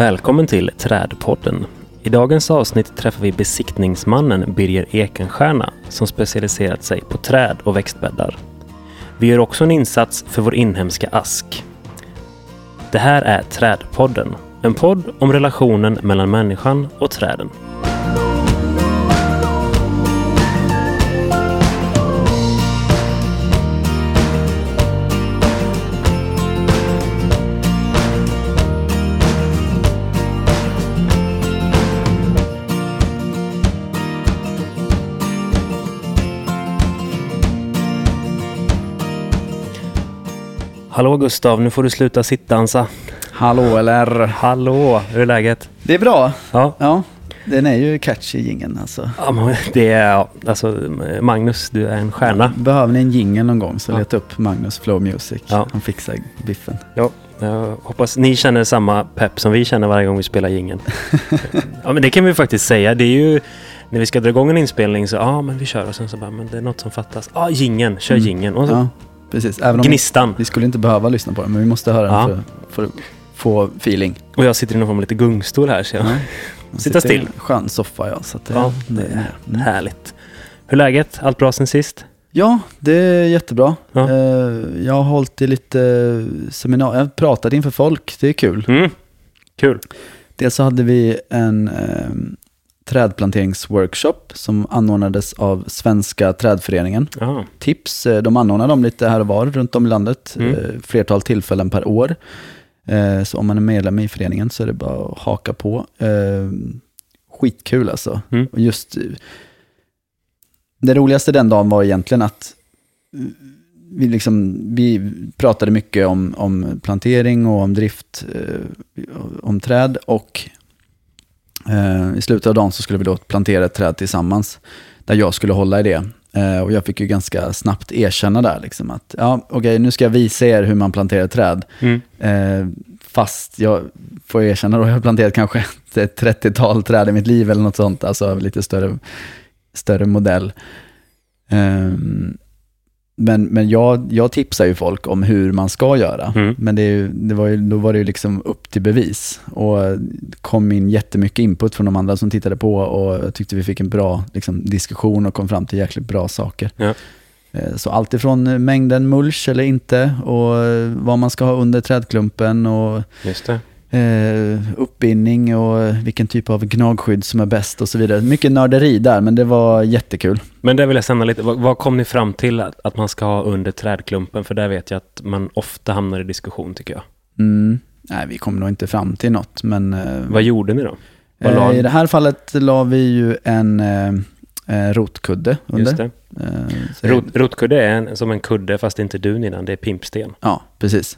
Välkommen till Trädpodden. I dagens avsnitt träffar vi besiktningsmannen Birger Ekenstierna som specialiserat sig på träd och växtbäddar. Vi gör också en insats för vår inhemska ask. Det här är Trädpodden, en podd om relationen mellan människan och träden. Hallå Gustav, nu får du sluta sittdansa. Hallå eller? Hallå, hur är läget? Det är bra. Ja, Ja, den är ju catchy jingeln alltså. ja det är, alltså Magnus, du är en stjärna. Behöver ni en jingel någon gång så Ja. leta upp Magnus Flow Music. Ja. Han fixar biffen. Ja, jag hoppas ni känner samma pepp som vi känner varje gång vi spelar jingeln. ja, men det kan vi faktiskt säga. Det är ju när vi ska dra igång en inspelning så, ja men vi kör och sen så bara, men det är något som fattas. Ja, jingeln, kör Mm. jingeln. Och så Ja, precis. Även om gnistan. vi skulle inte behöva lyssna på den, men vi måste höra Ja. den för, för att få feeling. Och jag sitter i någon form av lite gungstol här så jag, Ja. Sitta still. i en Skön soffa ja. Så det, ja, det är Mm. härligt. Hur är läget? Allt bra sen sist? Ja, det är jättebra. Ja. Eh, Jag har hållit i lite seminarier, jag har pratat inför folk, det är kul. Mm. Kul. Dels så hade vi en eh, trädplanteringsworkshop som anordnades av Svenska trädföreningen. Ja. Tips, eh, de anordnar dem lite här och var runt om i landet, Mm. eh, flertal tillfällen per år. Eh, Så om man är medlem i föreningen så är det bara att haka på. Skitkul alltså. Mm. Just det roligaste den dagen var egentligen att vi, liksom, vi pratade mycket om, om plantering och om drift, om träd och eh, i slutet av dagen så skulle vi då plantera ett träd tillsammans där jag skulle hålla i det. Eh, och jag fick ju ganska snabbt erkänna där liksom att ja, okej, nu ska jag visa er hur man planterar träd. Mm. Eh, fast jag får erkänna då, jag har planterat kanske ett 30-tal träd i mitt liv eller något sånt, alltså lite större, större modell. Ehm, men men jag, jag tipsar ju folk om hur man ska göra. Mm. Men det det var ju, då var det ju liksom upp till bevis. Och kom in jättemycket input från de andra som tittade på och jag tyckte vi fick en bra liksom, diskussion och kom fram till jäkligt bra saker. Ja. Eh, Så allt ifrån mängden mulch eller inte och vad man ska ha under trädklumpen och Just det. Eh, uppbindning och vilken typ av gnagskydd som är bäst och så vidare. Mycket nörderi där, men det var jättekul. Men där vill jag stanna lite. Vad, vad kom ni fram till att, att man ska ha under trädklumpen? För där vet jag att man ofta hamnar i diskussion tycker jag. Mm. Nej, vi kom nog inte fram till något, men eh, Vad gjorde ni då? Eh, i det här fallet la vi ju en eh, eh, rotkudde under. Just det. Eh, Rot, rotkudde är en, som en kudde fast inte dun innan, det är pimpsten. Ja, precis.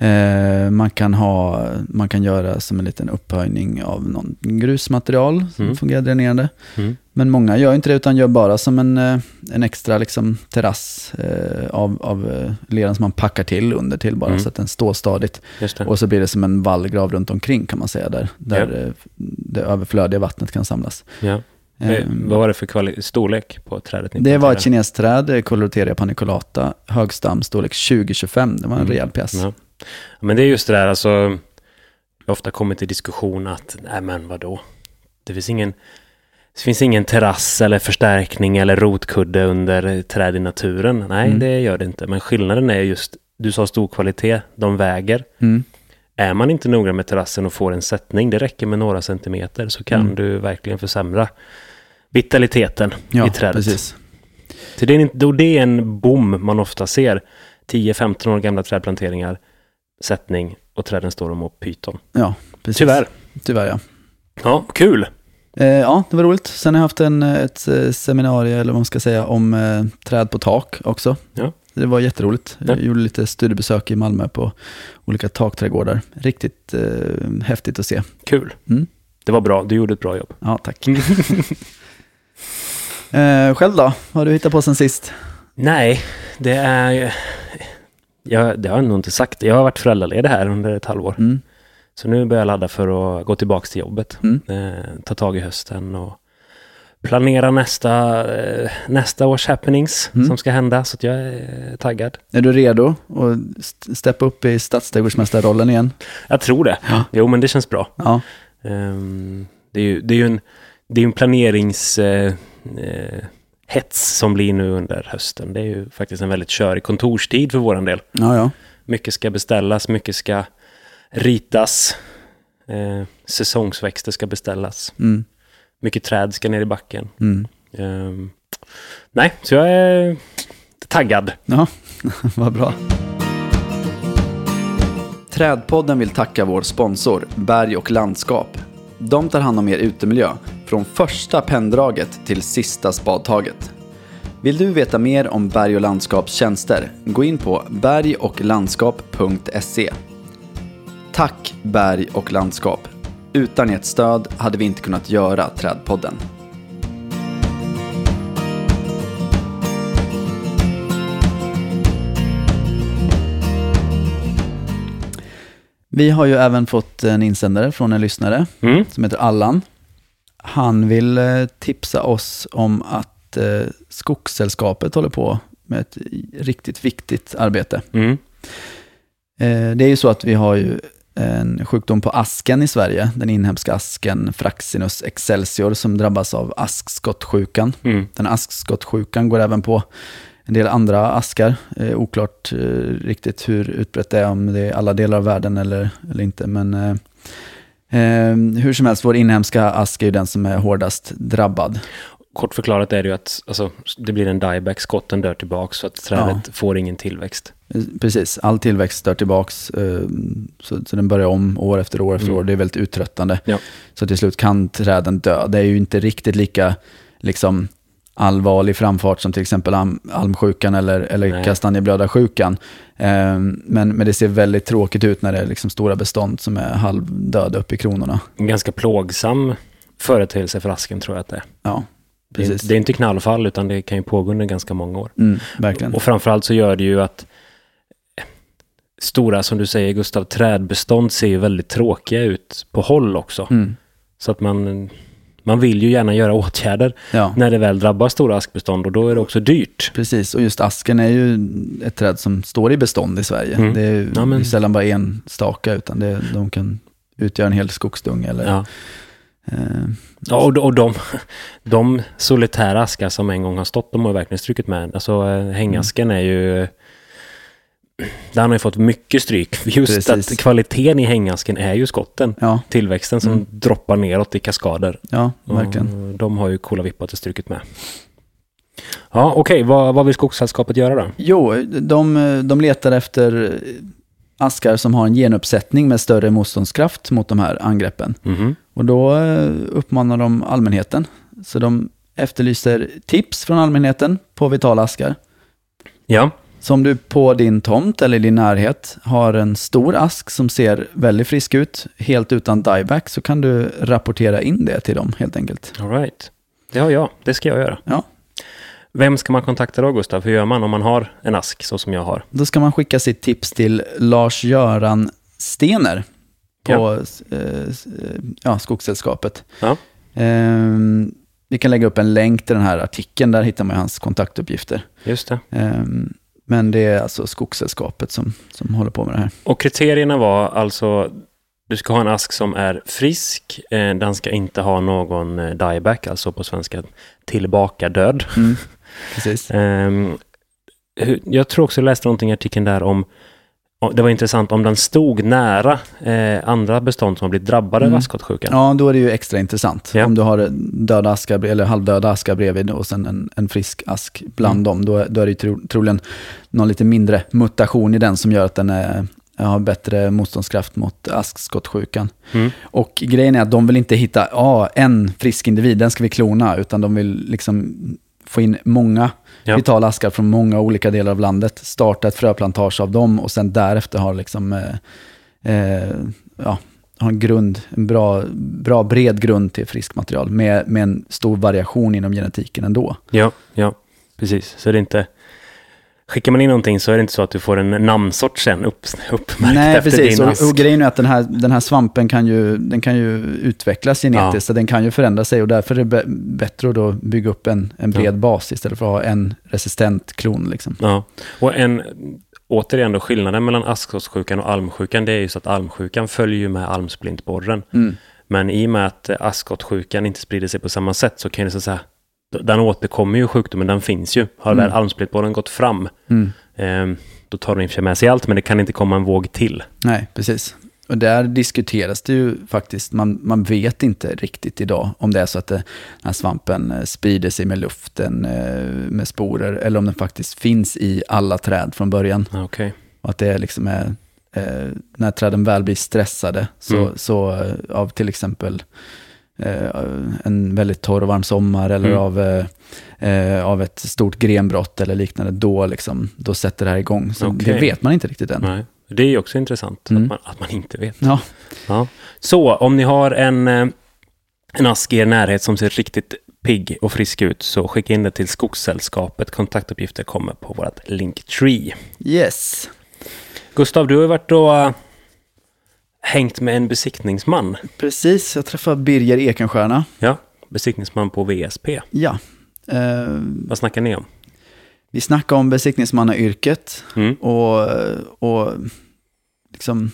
Eh, man, kan ha, man kan göra som en liten upphöjning av någon grusmaterial som Mm. fungerar dränerande. Mm. Men många gör inte det utan gör bara som en, eh, en extra liksom, terrass eh, av, av eh, leran som man packar till under till bara Mm. så att den står stadigt. Och så blir det som en vallgrav runt omkring kan man säga där, där eh, det överflödiga vattnet kan samlas. Ja. Eh, Ehm, vad var det för storlek på trädet ni det var ett kinesträd, Coloreteria paniculata, högstam, storlek 20-25. Det var en Mm. rejäl pjäs. Ja. Men det är just det där, alltså, jag har ofta kommit till diskussion att, nej men vadå? Det finns ingen, det finns ingen terrass eller förstärkning eller rotkudde under träd i naturen. Nej, Mm. det gör det inte. Men skillnaden är just, du sa stor kvalitet, de väger. Mm. Är man inte noga med terrassen och får en sättning, det räcker med några centimeter, så kan Mm. du verkligen försämra vitaliteten Ja, i trädet. precis. Så det är, och det är en bom man ofta ser. 10-15 år gamla trädplanteringar, sättning och träden står och pyton. Ja, precis. Tyvärr. Tyvärr, ja. Ja, kul. Eh, ja, det var roligt. Sen har jag haft en, ett eh, seminarium, eller vad man ska säga, om eh, träd på tak också. Ja. Det var jätteroligt. Ja. Jag gjorde lite studiebesök i Malmö på olika takträdgårdar. Riktigt eh, häftigt att se. Kul. Mm. Det var bra, du gjorde ett bra jobb. Ja, tack. eh, själv då? Vad har du hittat på sen sist? Nej, det är... Jag, det har jag nog inte sagt. Jag har varit föräldraledig här under ett halvår. Mm. Så nu börjar jag ladda för att gå tillbaka till jobbet. Mm. Eh, ta tag i hösten och planera nästa, eh, nästa års happenings Mm. som ska hända. Så att jag är taggad. Är du redo att st- steppa upp i stadsträdgårdsmästarrollen igen? Jag tror det. Ja. Jo, men det känns bra. Ja, Ehm, det är ju det är en, det är en planerings... Eh, eh, hets som blir nu under hösten. Det är ju faktiskt en väldigt körig kontorstid för våran del. ja, ja. Mycket ska beställas, mycket ska ritas. Eh, säsongsväxter ska beställas. Mm, Mycket träd ska ner i backen. mm. Ehm, nej, så jag är taggad. Ja, vad bra. Trädpodden vill tacka vår sponsor Berg och landskap. De tar hand om er utemiljö från första penndraget till sista spadtaget. Vill du veta mer om Berg och landskaps tjänster? Gå in på bergochlandskap.se. Tack Berg och landskap. Utan ert stöd hade vi inte kunnat göra Trädpodden. Vi har ju även fått en insändare från en lyssnare Mm. som heter Allan. Han vill eh, tipsa oss om att eh, Skogssällskapet håller på med ett riktigt viktigt arbete. Mm. Eh, Det är ju så att vi har ju en sjukdom på asken i Sverige, den inhemska asken Fraxinus excelsior som drabbas av askskottsjukan. Mm. Den askskottsjukan går även på en del andra askar. Eh, oklart eh, riktigt hur utbrett det är, om det är alla delar av världen eller, eller inte. Men hur som helst, vår inhemska ask är ju den som är hårdast drabbad. Kort förklarat är det ju att alltså, det blir en dieback, skotten dör tillbaka så att trädet får ingen tillväxt. Precis, all tillväxt stör tillbaks. eh, Så, så den börjar om år efter år efter Mm. år. Det är väldigt uttröttande. Ja. Så till slut kan träden dö. Det är ju inte riktigt lika liksom, allvarlig framfart som till exempel alm, almsjukan eller, eller Nej. kastanjeblödarsjukan. Eh, men, men det ser väldigt tråkigt ut när det är liksom stora bestånd som är halvdöda uppe i kronorna. En ganska plågsam företeelse för asken tror jag att det är. Ja, Det precis. inte- det är inte knallfall utan det kan ju pågå under ganska många år. Mm, verkligen. Och framförallt så gör det ju att stora, som du säger Gustav, trädbestånd ser ju väldigt tråkiga ut på håll också. Mm, Så att man, man vill ju gärna göra åtgärder ja. när det väl drabbar stora askbestånd och då är det också dyrt. Precis, och just asken är ju ett träd som står i bestånd i Sverige. Mm. Det är ju Ja, men- sällan bara en staka, utan det, de kan utgöra en hel skogsdung. Eller, Ja. eh, Ja, och, och de, de solitära askar som en gång har stått, de har verkligen strukit med. Alltså eh, hängasken är ju... Där har ju fått mycket stryk. Just Precis. att kvaliteten i hängasken är ju skotten. ja, Tillväxten som Mm. droppar neråt i kaskader. ja, verkligen. Och de har ju coola vippat och strukit med. Ja, okej. Vad, vad vill Skogssällskapet göra då? Jo, de, de letar efter askar som har en genuppsättning med större motståndskraft mot de här angreppen. Mhm. Och då eh, uppmanar de allmänheten. Så de efterlyser tips från allmänheten på vitala askar. Ja, Så om du på din tomt eller din närhet har en stor ask som ser väldigt frisk ut, helt utan dieback, så kan du rapportera in det till dem helt enkelt. all right. Det har jag. Det ska jag göra. Ja. Vem ska man kontakta då, Gustav? Hur gör man om man har en ask så som jag har? Då ska man skicka sitt tips till Lars-Göran Stener på Ja. eh, eh, ja, Skogssällskapet. Ja. Ehm, vi kan lägga upp en länk till den här artikeln, där hittar man hans kontaktuppgifter. Just det. Ehm, men det är alltså Skogssällskapet som, som håller på med det här. Och kriterierna var alltså, du ska ha en ask som är frisk, eh, den ska inte ha någon eh, dieback, alltså på svenska tillbaka död. Mm, precis. Hur- jag tror också jag läste någonting i artikeln där om- det var intressant om den stod nära eh, andra bestånd som har blivit drabbade Mm. av askskottsjukan. Ja, då är det ju extra intressant. Ja. Om du har döda askar, eller halvdöda askar bredvid och sen en, en frisk ask bland Mm. dem, då, då är det ju tro, troligen någon lite mindre mutation i den som gör att den är, har bättre motståndskraft mot askskottsjukan. Mm. Och grejen är att de vill inte hitta ja, en frisk individ, den ska vi klona, utan de vill liksom få in många Ja. vitala askar från många olika delar av landet, starta ett fröplantage av dem och sen därefter ha liksom, eh, eh, ja, ha en grund, en bra, bra bred grund till friskt material med, med en stor variation inom genetiken ändå. Ja, ja, precis. Så det är inte skickar man in någonting så är det inte så att du får en namnsort sen upp, uppmärkt Nej, efter precis. din Och, ask. och grejen är att den här, den här svampen kan ju, den kan ju utvecklas genetiskt, Ja. så den kan ju förändra sig och därför är det bättre att då bygga upp en, en bred Ja. bas istället för att ha en resistent klon. Liksom. Ja, och en, återigen då skillnaden mellan askskottsjukan och almsjukan det är ju så att almsjukan följer ju med almsplintborren. Mm. Men i och med att askskottsjukan inte sprider sig på samma sätt så kan det så att säga, den återkommer ju sjukdomen, den finns ju. Har väl almsplintborren gått fram, Mm. eh, då tar den i och för sig med sig allt, men det kan inte komma en våg till. Nej, precis. Och där diskuteras det ju faktiskt, man, man vet inte riktigt idag om det är så att det, den här svampen eh, sprider sig med luften, eh, med sporer, eller om den faktiskt finns i alla träd från början. Ja, Okej. Och att det liksom är, eh, när träden väl blir stressade, så, Mm. så av till exempel en väldigt torr och varm sommar eller Mm. av, eh, eh, av ett stort grenbrott eller liknande, då, liksom, då sätter det här igång. Så Okej. det vet man inte riktigt än. Nej. Det är också intressant Mm. att, man, att man inte vet. Ja, Ja. Så om ni har en, eh, en ask i er närhet som ser riktigt pigg och frisk ut så skicka in det till Skogssällskapet. Kontaktuppgifter kommer på vårt Linktree. yes. Gustav, du har ju varit och eh, hängt med en besiktningsman. Precis, jag träffade Birger Ekenstierna. Ja, besiktningsman på VSP. Ja. Eh, Vad snackar ni om? vi snackade om besiktningsmannayrket Mm. och, och liksom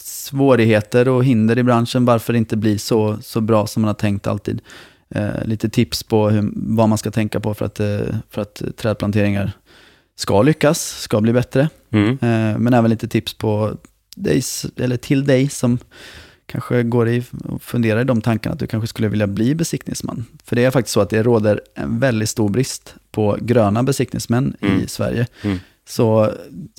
svårigheter och hinder i branschen, varför det inte blir så, så bra som man har tänkt alltid. Eh, lite tips på hur, vad man ska tänka på för att, eh, för att trädplanteringar ska lyckas, ska bli bättre. Mm. Eh, men även lite tips på dig, eller till dig som kanske går i och funderar i de tankarna att du kanske skulle vilja bli besiktningsman. För det är faktiskt så att det råder en väldigt stor brist på gröna besiktningsmän Mm. i Sverige. Mm. Så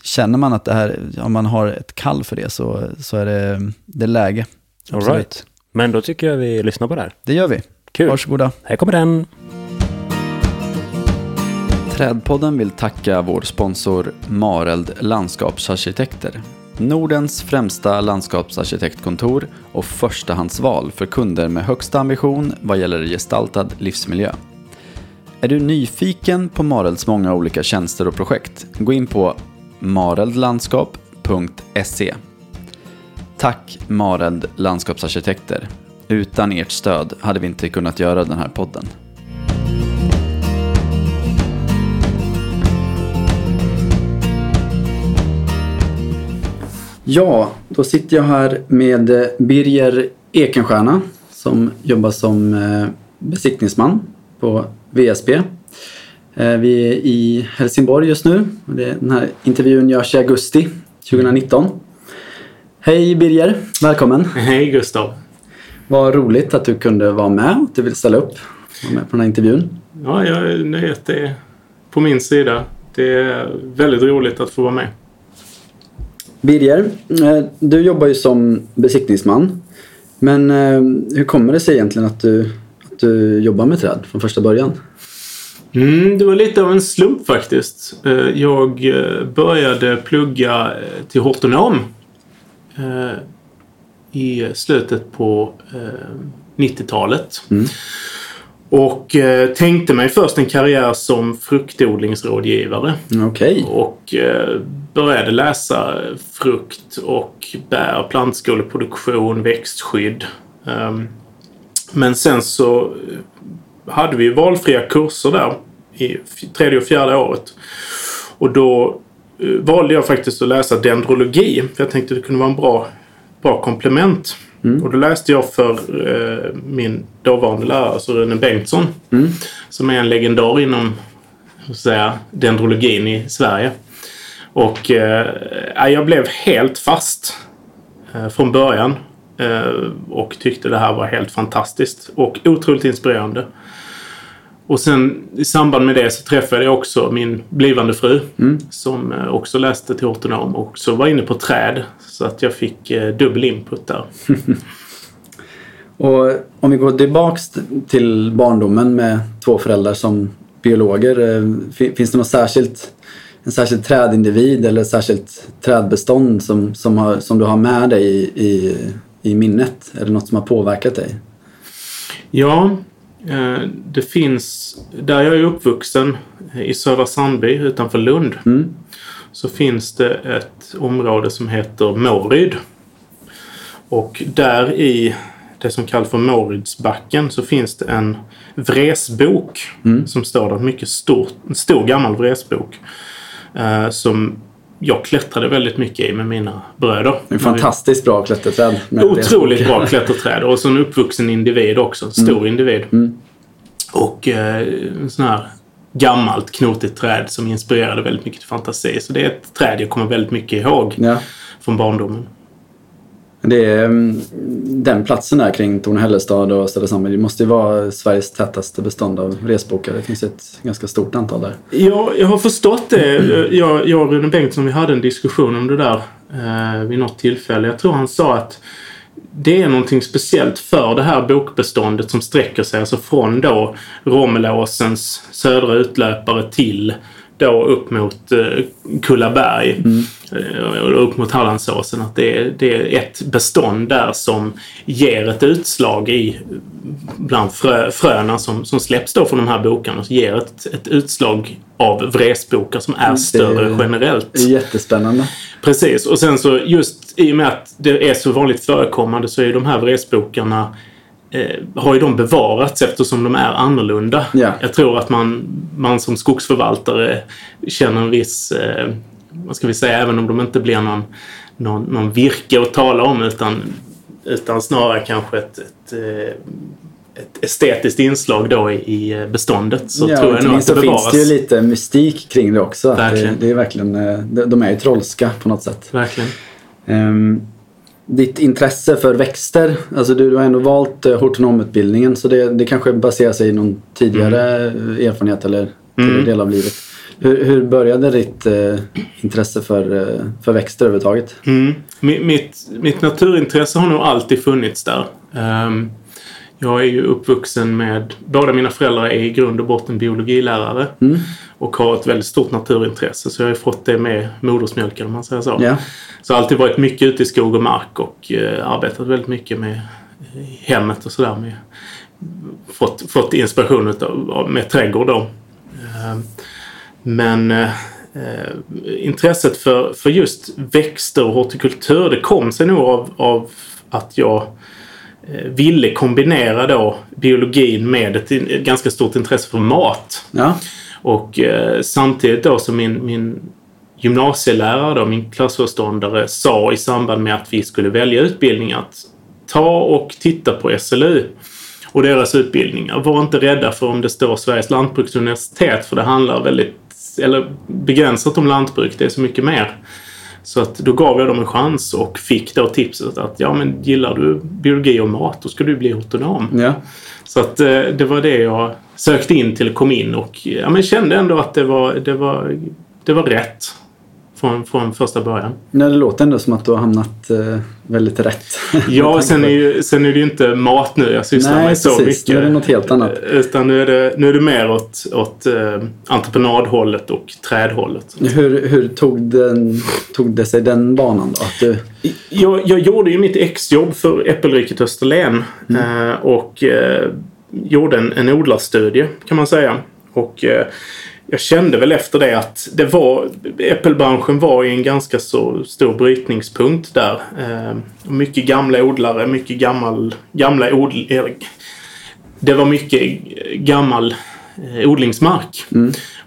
känner man att det här, om man har ett kall för det så, så är det, det är läge. All Absolut. right. Men då tycker jag vi lyssnar på det här. Det gör vi. Kul. Varsågoda. Här kommer den. Trädpodden vill tacka vår sponsor Mareld Landskapsarkitekter. Nordens främsta landskapsarkitektkontor och förstahandsval för kunder med högsta ambition vad gäller gestaltad livsmiljö. Är du nyfiken på Marelds många olika tjänster och projekt? Gå in på mareldlandskap.se. Tack Mareld Landskapsarkitekter. Utan ert stöd hade vi inte kunnat göra den här podden. Ja, då sitter jag här med eh, Birger Ekenstierna som jobbar som eh, besiktningsman på VSB. Eh, Vi är i Helsingborg just nu. Den här intervjun görs i augusti 2019. Hej Birger, välkommen. Hej Gustav. Vad roligt att du kunde vara med och att du vill ställa upp vara med på den här intervjun. Ja, jag är det är på min sida. Det är väldigt roligt att få vara med. Birger, eh, du jobbar ju som besiktningsman. Men eh, hur kommer det sig egentligen att du, att du jobbar med träd från första början? Mm, det var lite av en slump faktiskt. Eh, Jag började plugga till hortonom i slutet på eh, 90-talet. Mm. Och eh, tänkte mig först en karriär som fruktodlingsrådgivare. Och eh, började läsa frukt och bär, plantskoleproduktion, växtskydd. Ehm, men sen så hade vi valfria kurser där i tredje och fjärde året. Och då eh, valde jag faktiskt att läsa dendrologi. För jag tänkte det kunde vara en bra, bra komplement. Och då läste jag för eh, min dåvarande lärare, alltså Rune Bengtsson. Som är en legendar inom att säga, dendrologin i Sverige. Och eh, jag blev helt fast eh, från början. Eh, och tyckte det här var helt fantastiskt och otroligt inspirerande. Och sen i samband med det så träffade jag också min blivande fru som eh, också läste till hortonom och också var inne på träd. Så att jag fick eh, dubbel input där. Och om vi går tillbaks till barndomen med två föräldrar som biologer. eh, fi- Finns det något särskilt, en särskild trädindivid eller ett särskilt trädbestånd som, som, har, som du har med dig i, i, i minnet? Är det något som har påverkat dig? Ja, Eh, det finns, där jag är uppvuxen, i Södra Sandby utanför Lund, Mm. så finns det ett område som heter Måryd. Och där i det som kallas för Mårydsbacken så finns det en vresbok som står där. Mycket stor, en stor gammal vresbok. Eh, som jag klättrade väldigt mycket i med mina bröder. En fantastiskt bra klätterträd. Otroligt bra klätterträd och så en uppvuxen individ också. En stor individ. Och eh, en sån här gammalt knotigt träd som inspirerade väldigt mycket till fantasi. Så det är ett träd jag kommer väldigt mycket ihåg Ja. från barndomen. Det är, mm, den platsen där kring Torne-Hällestad och Södra det måste ju vara Sveriges tätaste bestånd av resbokar. Det finns ett ganska stort antal där. Ja, jag har förstått det. Jag, jag och Rune Bengtsson vi hade en diskussion om det där eh, vid något tillfälle. Jag tror han sa att det är någonting speciellt för det här bokbeståndet som sträcker sig alltså från då Romelåsens södra utlöpare till då upp mot eh, Kullaberg eh, och upp mot Hallandsåsen. Att det är, det är ett bestånd där som ger ett utslag i bland frö, fröna som, som släpps då från de här bokarna. Så ger ett, ett utslag av vresbokar som är större generellt. Det är jättespännande. Precis, och sen så just i och med att det är så vanligt förekommande så är de här vresbokarna har ju de bevarats eftersom de är annorlunda. Ja. Jag tror att man, man som skogsförvaltare känner en viss, eh, vad ska vi säga, även om de inte blir någon, någon, någon virke att tala om utan, utan snarare kanske ett, ett, eh, ett estetiskt inslag då i, beståndet så ja, tror jag nog att det bevaras. finns det ju lite mystik kring det också. Det, det är verkligen, eh, de, är ju trollska på något sätt. Verkligen. Ehm, ditt intresse för växter, alltså du, du har ändå valt uh, hortonomutbildningen så det, det kanske baserar sig i någon tidigare Mm. eh, erfarenhet eller tidigare del av livet. Hur, hur började ditt eh, intresse för, eh, för växter överhuvudtaget? Mm. Mi- Mitt, mitt naturintresse har nog alltid funnits där. Ehm, jag är ju uppvuxen med, båda mina föräldrar är i grund och botten biologilärare och har ett väldigt stort naturintresse så jag har fått det med modersmjölken om man säger så. Ja. Så alltid varit mycket ute i skog och mark och eh, arbetat väldigt mycket med eh, hemmet och sådär. Med, fått, fått inspiration utav, av- med trädgård då. Ehm, men eh, eh, intresset för, för just växter och hortikultur det kom sig nog av, av att jag eh, ville kombinera då biologin med ett, ett ganska stort intresse för mat. Ja. Och eh, samtidigt då som min, min gymnasielärare, då, min klassföreståndare, sa i samband med att vi skulle välja utbildning att ta och titta på SLU och deras utbildningar. Var inte rädda för om det står Sveriges lantbruksuniversitet för det handlar väldigt, eller begränsat om lantbruk, det är så mycket mer. Så att då gav jag dem en chans och fick då tipset att ja men gillar du biologi och mat då ska du bli hortonom. ja. Så att eh, det var det jag sökte in till kom in och ja, men kände ändå att det var, det var, det var rätt från, från första början. Nej, det låter ändå som att du har hamnat eh, väldigt rätt. Ja, sen är, ju, sen är det ju inte mat nu jag sysslar Nej, med så precis. mycket. Nu är det något helt annat. Utan nu är det, nu är det mer åt, åt eh, entreprenadhållet och trädhållet. Hur, hur tog, den, tog det sig den banan då? Att du, Jag, jag gjorde ju mitt exjobb för Äppelriket Österlen eh, och eh, gjorde en, en odlarstudie kan man säga. Och eh, jag kände väl efter det att det var, äppelbranschen var i en ganska så stor brytningspunkt där. Eh, mycket gamla odlare, mycket gammal, gamla odl, eh, Det var mycket gammal eh, odlingsmark.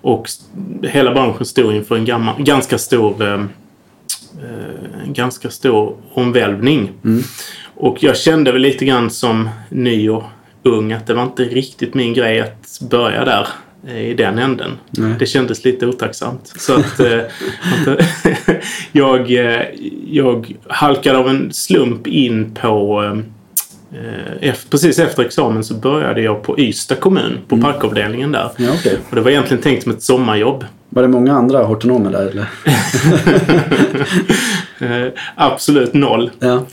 Och s- hela branschen stod inför en gammal, ganska stor en ganska stor omvälvning. Och jag kände väl lite grann som ny och ung att det var inte riktigt min grej att börja där i den änden. Nej. Det kändes lite otacksamt. Så att eh, jag, eh, jag halkade av en slump in på eh, precis efter examen så började jag på Ystad kommun, på parkavdelningen där. ja, okej. Och det var egentligen tänkt som ett sommarjobb. Var det många andra hortonomer där eller? Eh, absolut noll. Ja.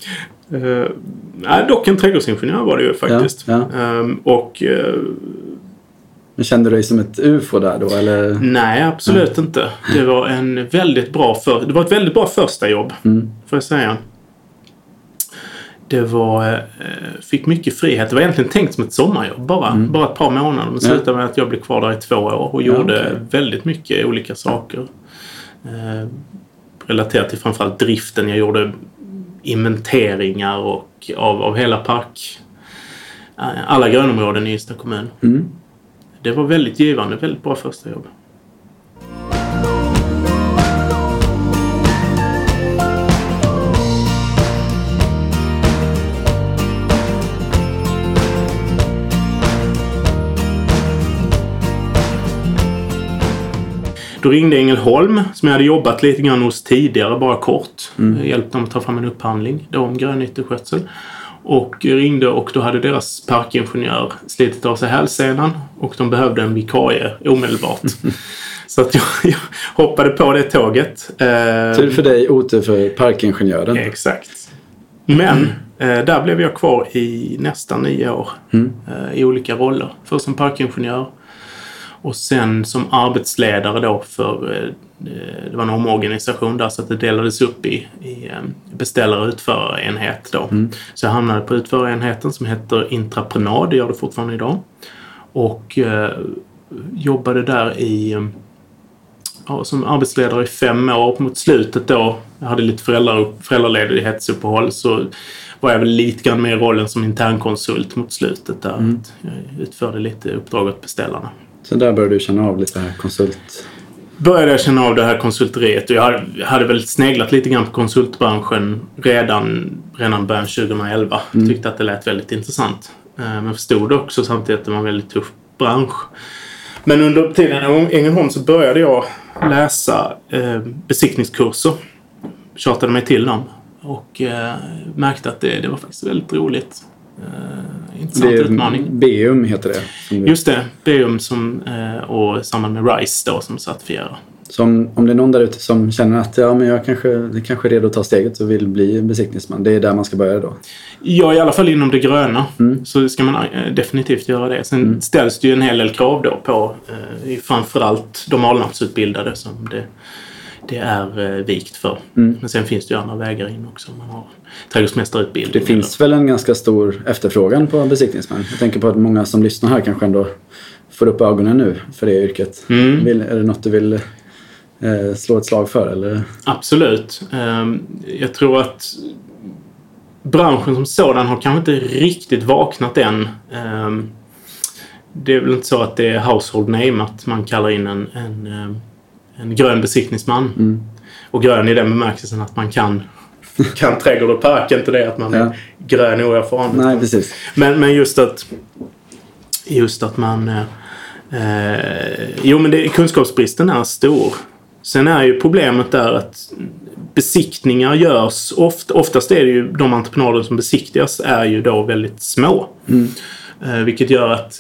Nej, dock en trädgårdsingenjör var det ju faktiskt. Ja, Ehm, och eh, Men kände du dig som ett ufo där då eller? nej, absolut inte. Det var en väldigt bra för, det var ett väldigt bra första jobb, Mm. får jag säga. det var, eh, fick mycket frihet. Det var egentligen tänkt som ett sommarjobb bara. Bara ett par månader. Men slutade med att jag blev kvar där i två år och Ja, gjorde okej. väldigt mycket olika saker. Eh, relaterat till framförallt driften. Jag gjorde inventeringar och av, av hela park. eh, Alla grönområden i Ystad kommun. Mm. Det var väldigt givande. Väldigt bra första jobb. Då ringde Ängelholm som jag hade jobbat lite grann hos tidigare, bara kort. Mm. Jag hjälpte dem att ta fram en upphandling då om grönyteskötsel. Och ringde och då hade deras parkingenjör slitit av sig hälsenan och de behövde en vikarie omedelbart. Så att jag, jag hoppade på det tåget. Eh, Tur för dig, otur för parkingenjören. Exakt. Men eh, där blev jag kvar i nästan nio år Mm. eh, i olika roller. Först som parkingenjör och sen som arbetsledare då för eh, det var en omorganisation där så att det delades upp i, i eh, beställare och utförarenhet då. Så jag hamnade på utförarenheten som heter intraprenad, det gör det fortfarande idag. Och eh, jobbade där i ja, som arbetsledare i fem år. Mot slutet då, jag hade lite föräldrar, föräldraledighetsuppehåll, så var jag väl lite grann med i rollen som internkonsult mot slutet där. Att jag utförde lite uppdrag åt beställarna. Så där började du känna av lite här konsult... Började jag känna av det här konsulteriet jag hade, väl sneglat lite grann på konsultbranschen redan, redan början 2011. Tyckte att det lät väldigt intressant. Eh, Men förstod också samtidigt att det var en väldigt tuff bransch. Men under tiden i Ängelholm så började jag läsa eh, besiktningskurser. Tjatade mig till dem. Och eh, märkte att det, det var faktiskt väldigt roligt. Eh, intressant utmaning. Beum heter det. Just det, Beum som, eh, och samman med RISE då som certifierar. Så om, om det är någon där ute som känner att ja, men jag kanske, det kanske är redo att ta steget och vill bli besiktningsman. Det är där man ska börja då. Ja, i alla fall inom det gröna. Så ska man eh, definitivt göra det. Sen ställs det ju en hel del krav då på eh, i framförallt de Alnarpsutbildade som det, det är eh, vikt för. Men sen finns det ju andra vägar in också. Man har trädgårdsmästarutbildning. Det finns väl en ganska stor efterfrågan på besiktningsmän. Jag tänker på att många som lyssnar här kanske ändå får upp ögonen nu för det yrket. Mm. Vill, är det något du vill eh, slå ett slag för? Eller? Absolut. Ehm, Jag tror att branschen som sådan har kanske inte riktigt vaknat än. Ehm, Det är väl inte så att det är household name att man kallar in en, en, ehm, en grön besiktningsman. Och grön i den bemärkelsen att man kan, kan trädgård och park, inte det att man är Ja. grön oerfaren. Nej, precis. Men, men just att just att man... Eh, eh, jo, men det, kunskapsbristen är stor. Sen är ju problemet där att besiktningar görs oft, oftast är det ju de entreprenader som besiktigas är ju då väldigt små. Eh, vilket gör att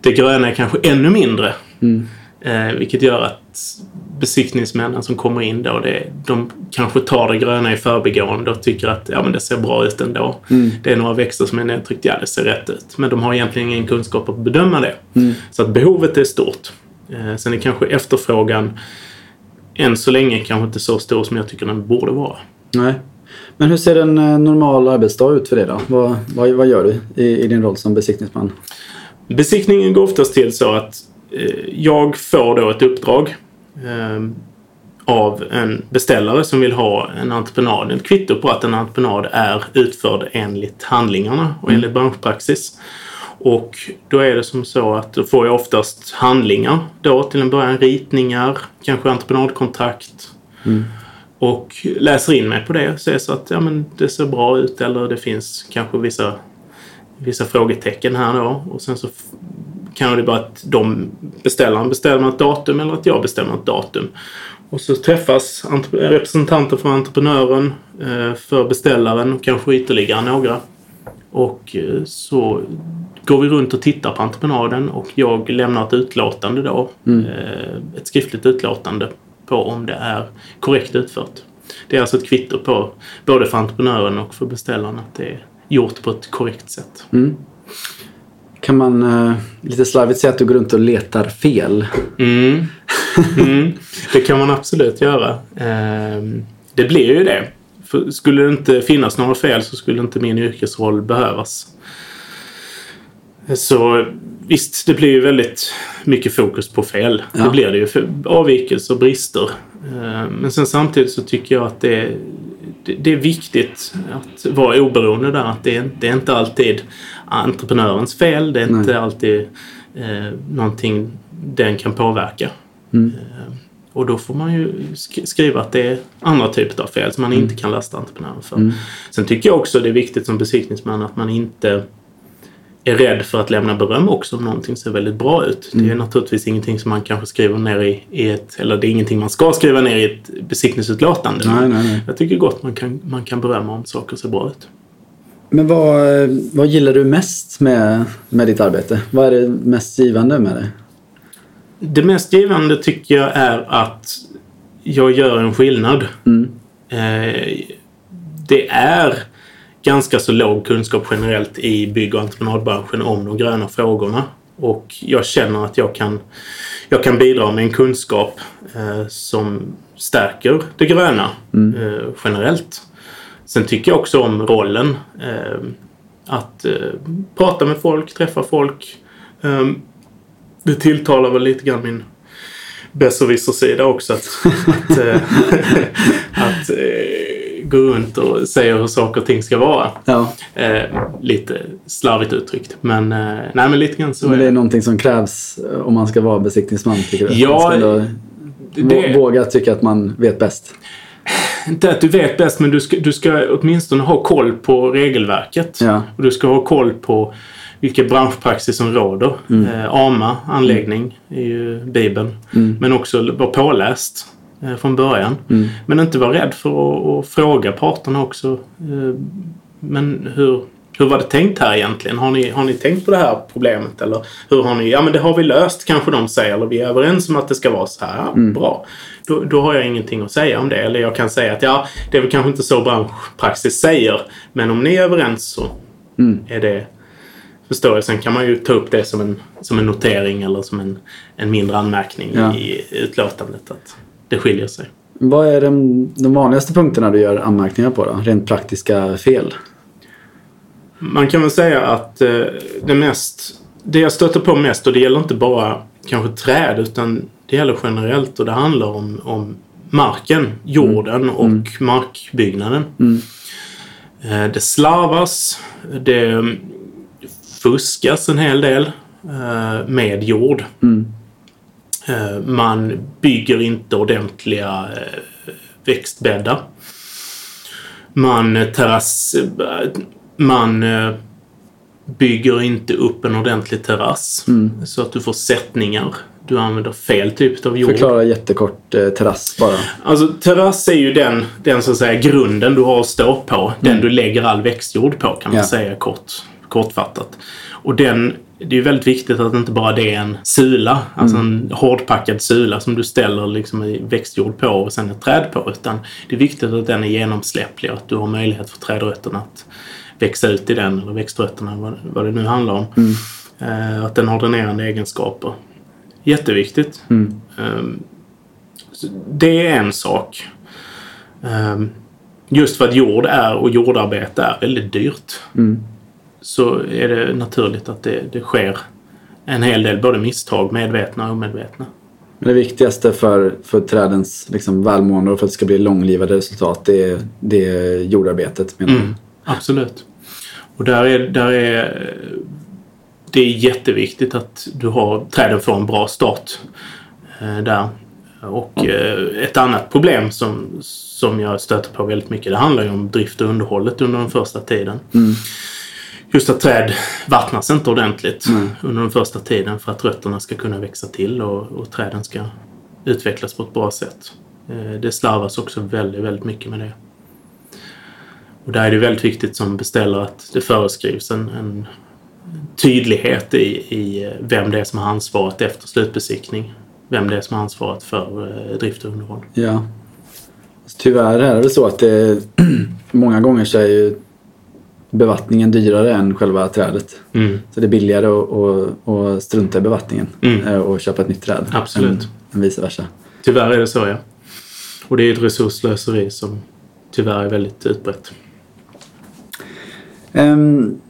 det gröna är kanske ännu mindre. Eh, vilket gör att besiktningsmännen som kommer in då, det, de kanske tar det gröna i förbigående och tycker att ja, men det ser bra ut ändå. Det är några växter som är nedtryckt, ja det ser rätt ut. Men de har egentligen ingen kunskap att bedöma det. Så att behovet är stort. Eh, sen är kanske efterfrågan än så länge kanske inte så stor som jag tycker den borde vara. Nej. Men hur ser en eh, normal arbetsdag ut för dig då? Vad, vad, vad gör du i, i din roll som besiktningsman? Besiktningen går oftast till så att eh, jag får då ett uppdrag av en beställare som vill ha en entreprenad, ett kvitto på att en entreprenad är utförd enligt handlingarna och enligt branschpraxis. Och då är det som så att då får jag oftast handlingar då till en början, ritningar, kanske entreprenadkontrakt. Och läser in mig på det och ser så att ja, men det ser bra ut eller det finns kanske vissa vissa frågetecken här då. Och sen så kan det vara att de beställaren bestämmer ett datum eller att jag bestämmer ett datum. Och så träffas representanter för entreprenören, eh, för beställaren och kanske ytterligare några. Och eh, så går vi runt och tittar på entreprenaden och jag lämnar ett utlåtande då. Eh, ett skriftligt utlåtande på om det är korrekt utfört. Det är alltså ett kvitto på både för entreprenören och för beställaren att det är gjort på ett korrekt sätt. Kan man eh, lite slarvigt säga att du går runt och letar fel? Mm. Mm. Det kan man absolut göra. Ehm, Det blir ju det. För skulle det inte finnas några fel så skulle inte min yrkesroll behövas. Så visst, det blir ju väldigt mycket fokus på fel. Ja. Det blir det ju. För avvikelser och brister. Eh, Men sen samtidigt så tycker jag att det, det, det är viktigt att vara oberoende där. Att det, det är inte alltid entreprenörens fel. Det är inte Nej. alltid eh, någonting den kan påverka. Mm. Eh, och då får man ju sk- skriva att det är andra typer av fel som man inte kan lasta entreprenören för. Mm. Sen tycker jag också det är viktigt som besiktningsman att man inte är rädd för att lämna beröm också om någonting ser väldigt bra ut. Det är Mm. naturligtvis ingenting som man kanske skriver ner i, i ett, eller det är ingenting man ska skriva ner i ett besiktningsutlåtande. Nej, nej, nej. Jag tycker gott man kan, man kan berömma om saker ser bra ut. Men vad, vad gillar du mest med, med ditt arbete? Vad är det mest givande med det? Det mest givande tycker jag är att jag gör en skillnad. Mm. Eh, det är ganska så låg kunskap generellt i bygg och entreprenadbranschen om de gröna frågorna. Och jag känner att jag kan, jag kan bidra med en kunskap eh, som stärker det gröna eh, generellt. Sen tycker jag också om rollen. Eh, att eh, prata med folk, träffa folk. Eh, det tilltalar väl lite grann min besserwisser-sida också. Att, att, eh, att gå runt och säga hur saker och ting ska vara. Ja, Eh, lite slarvigt uttryckt. Men, eh, nej, men lite grann så men är det är det. någonting som krävs om man ska vara besiktningsman tycker du? Ja, Man ska Det, vå- våga tycka att man vet bäst. Inte att du vet bäst, men du ska, du ska åtminstone ha koll på regelverket. Ja. Och du ska ha koll på vilka branschpraxis som råder. Eh, AMA, anläggning, är ju Bibeln. Men också vara påläst eh, från början. Men inte vara rädd för att, att fråga parterna också. Eh, men hur, hur var det tänkt här egentligen? Har ni, har ni tänkt på det här problemet? Eller hur har ni? Ja, men det har vi löst kanske de säger. Eller vi är överens om att det ska vara så här. Ja, Bra. Då, då har jag ingenting att säga om det. Eller jag kan säga att ja, det är väl kanske inte så branschpraxis säger. Men om ni är överens så är det förstår jag. Sen kan man ju ta upp det som en, som en notering eller som en, en mindre anmärkning Ja. i utlåtandet. Att det skiljer sig. Vad är de, de vanligaste punkterna du gör anmärkningar på då? Rent praktiska fel? Man kan väl säga att eh, det mest... Det jag stöter på mest, och det gäller inte bara kanske träd, utan det gäller generellt och det handlar om, om marken, jorden och markbyggnaden. Eh, det slarvas, det fuskas en hel del eh, med jord. Eh, man bygger inte ordentliga växtbäddar. Man terrass... Man eh, bygger inte upp en ordentlig terrass så att du får sättningar. Du använder fel typ av jord. Förklara jättekort eh, terrass bara. Alltså terrass är ju den, den så att säga grunden du har att stå på. Den du lägger all växtjord på kan man Ja. säga kort, kortfattat. Och den, det är ju väldigt viktigt att inte bara det är en sula, alltså en hårdpackad sula som du ställer liksom växtjord på och sen ett träd på. Utan det är viktigt att den är genomsläpplig och att du har möjlighet för trädrötterna att växa ut i den, eller växtrötterna, vad, vad det nu handlar om. Eh, att den har dränerande egenskaper. Jätteviktigt. Ehm, så det är en sak. Ehm, just för att jord är och jordarbete är väldigt dyrt. Så är det naturligt att det, det sker en hel del både misstag, medvetna och omedvetna. Men det viktigaste för, för trädens liksom, välmående och för att det ska bli långlivade resultat det är, det är jordarbetet menar du? Absolut. Och där är, där är det är jätteviktigt att du har, träden får en bra start eh, där. Och eh, ett annat problem som, som jag stöter på väldigt mycket, det handlar ju om drift och underhållet under den första tiden. Just att träd vattnas inte ordentligt under den första tiden för att rötterna ska kunna växa till och, och träden ska utvecklas på ett bra sätt. Eh, Det slarvas också väldigt, väldigt mycket med det. Och där är det väldigt viktigt som beställare att det föreskrivs en, en tydlighet i, i vem det är som har ansvaret efter slutbesiktning. Vem det är som har ansvaret för eh, drift och underhåll. Ja. Tyvärr är det så att det många gånger så är ju bevattningen dyrare än själva trädet. Mm. Så det är billigare att, att, att strunta i bevattningen Mm. eh, och köpa ett nytt träd. Absolut. Än, än vice versa. Tyvärr är det så, ja. Och det är ett resursslöseri som tyvärr är väldigt utbrett. Ehm,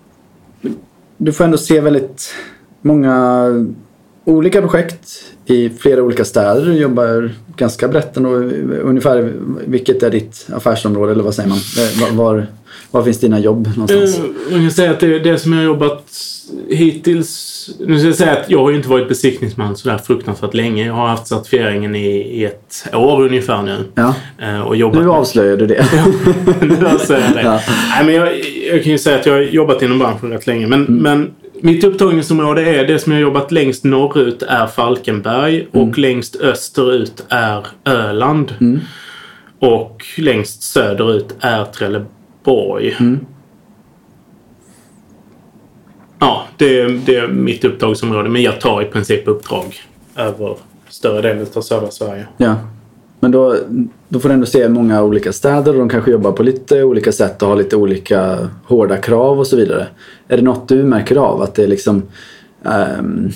du får ändå se väldigt många olika projekt i flera olika städer. Du jobbar ganska brett ändå. Ungefär vilket är ditt affärsområde eller vad säger man? Eh, var, var, var finns dina jobb någonstans? Eh, Man kan säga att det, det som jag har jobbat hittills... Nu ska jag säga att jag har ju inte varit besiktningsman sådär fruktansvärt länge. Jag har haft certifieringen i, i ett år ungefär nu. Ja, Eh, Och jobbat nu avslöjar du det. Nu avslöjar jag det. Ja. Nej, men jag, jag kan ju säga att jag har jobbat inom branschen rätt länge. Men, Mm. men mitt upptagningsområde är det som jag har jobbat längst norrut är Falkenberg Mm. och längst österut är Öland. Och längst söderut är Trelleborg. Mm. Ja, det, är- det är mitt upptagningsområde. Men jag tar i princip uppdrag över större delen av södra Sverige. Ja. Men då, då får du ändå se många olika städer och de kanske jobbar på lite olika sätt och har lite olika hårda krav och så vidare. Är det något du märker av? Att det är liksom ehm,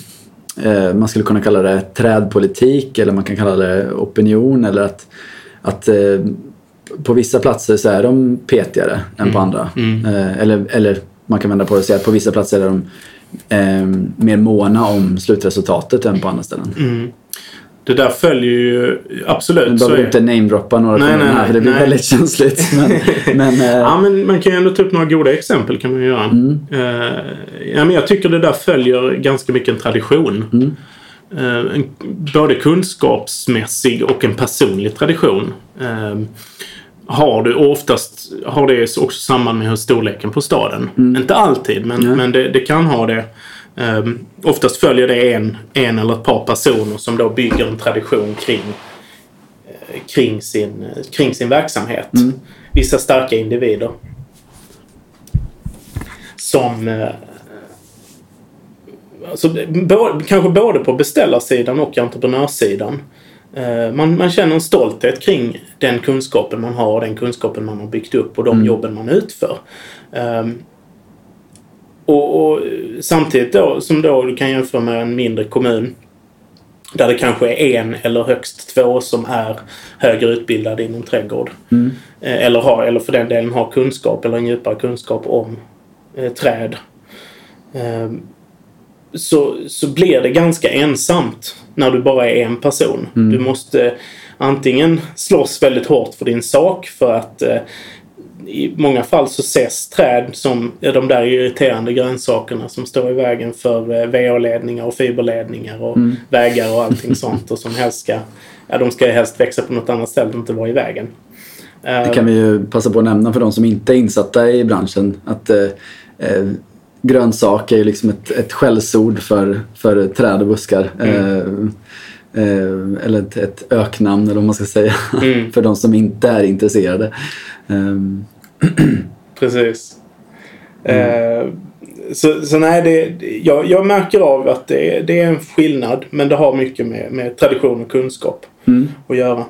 eh, man skulle kunna kalla det trädpolitik eller man kan kalla det opinion eller att, att eh, på vissa platser så är de petigare än på andra. Eh, eller, eller man kan vända på det och säga att på vissa platser är de eh, mer måna om slutresultatet än på andra ställen. Mm. Det där följer ju absolut. Så behöver inte namedroppa några Nej, nej, här för det blir nej. väldigt känsligt. Men, men, eh, Ja, men man kan ju ändå ta upp några goda exempel kan man ju göra. Mm. Eh, ja, men jag tycker det där följer ganska mycket en tradition. Mm. Eh, en, både kunskapsmässig och en personlig tradition. Har du oftast har det också samband med hur storleken på staden. Inte alltid, men, Mm. Men det, det kan ha det. Um, oftast följer det en, en eller ett par personer som då bygger en tradition kring, eh, kring, sin, kring sin verksamhet. Vissa starka individer. Som eh, alltså, både, kanske både på beställarsidan och entreprenörssidan. Eh, Man, man känner en stolthet kring den kunskapen man har, den kunskapen man har byggt upp och de jobben man utför. Ehm, och, och samtidigt då, som då du kan jämföra med en mindre kommun där det kanske är en eller högst två som är högre utbildade inom trädgård. Eh, Eller, har, eller för den delen har kunskap eller en djupare kunskap om eh, träd. Ehm, så, så blir det ganska ensamt när du bara är en person. Du måste antingen slåss väldigt hårt för din sak för att eh, i många fall så ses träd som de där irriterande grönsakerna som står i vägen för eh, VA-ledningar och fiberledningar och vägar och allting sånt och som helst ska, ja de ska helst växa på något annat ställe och inte vara i vägen. Det kan vi ju passa på att nämna för de som inte är insatta i branschen att eh, eh, grönsak är ju liksom ett, ett skällsord för, för träd och buskar. Eh, eh, eller ett, ett öknamn eller vad man ska säga. Mm. för de som inte är intresserade. Eh, Precis. Eh, så, så nej, det, jag, jag märker av att det, det är en skillnad men det har mycket med, med tradition och kunskap mm. att göra.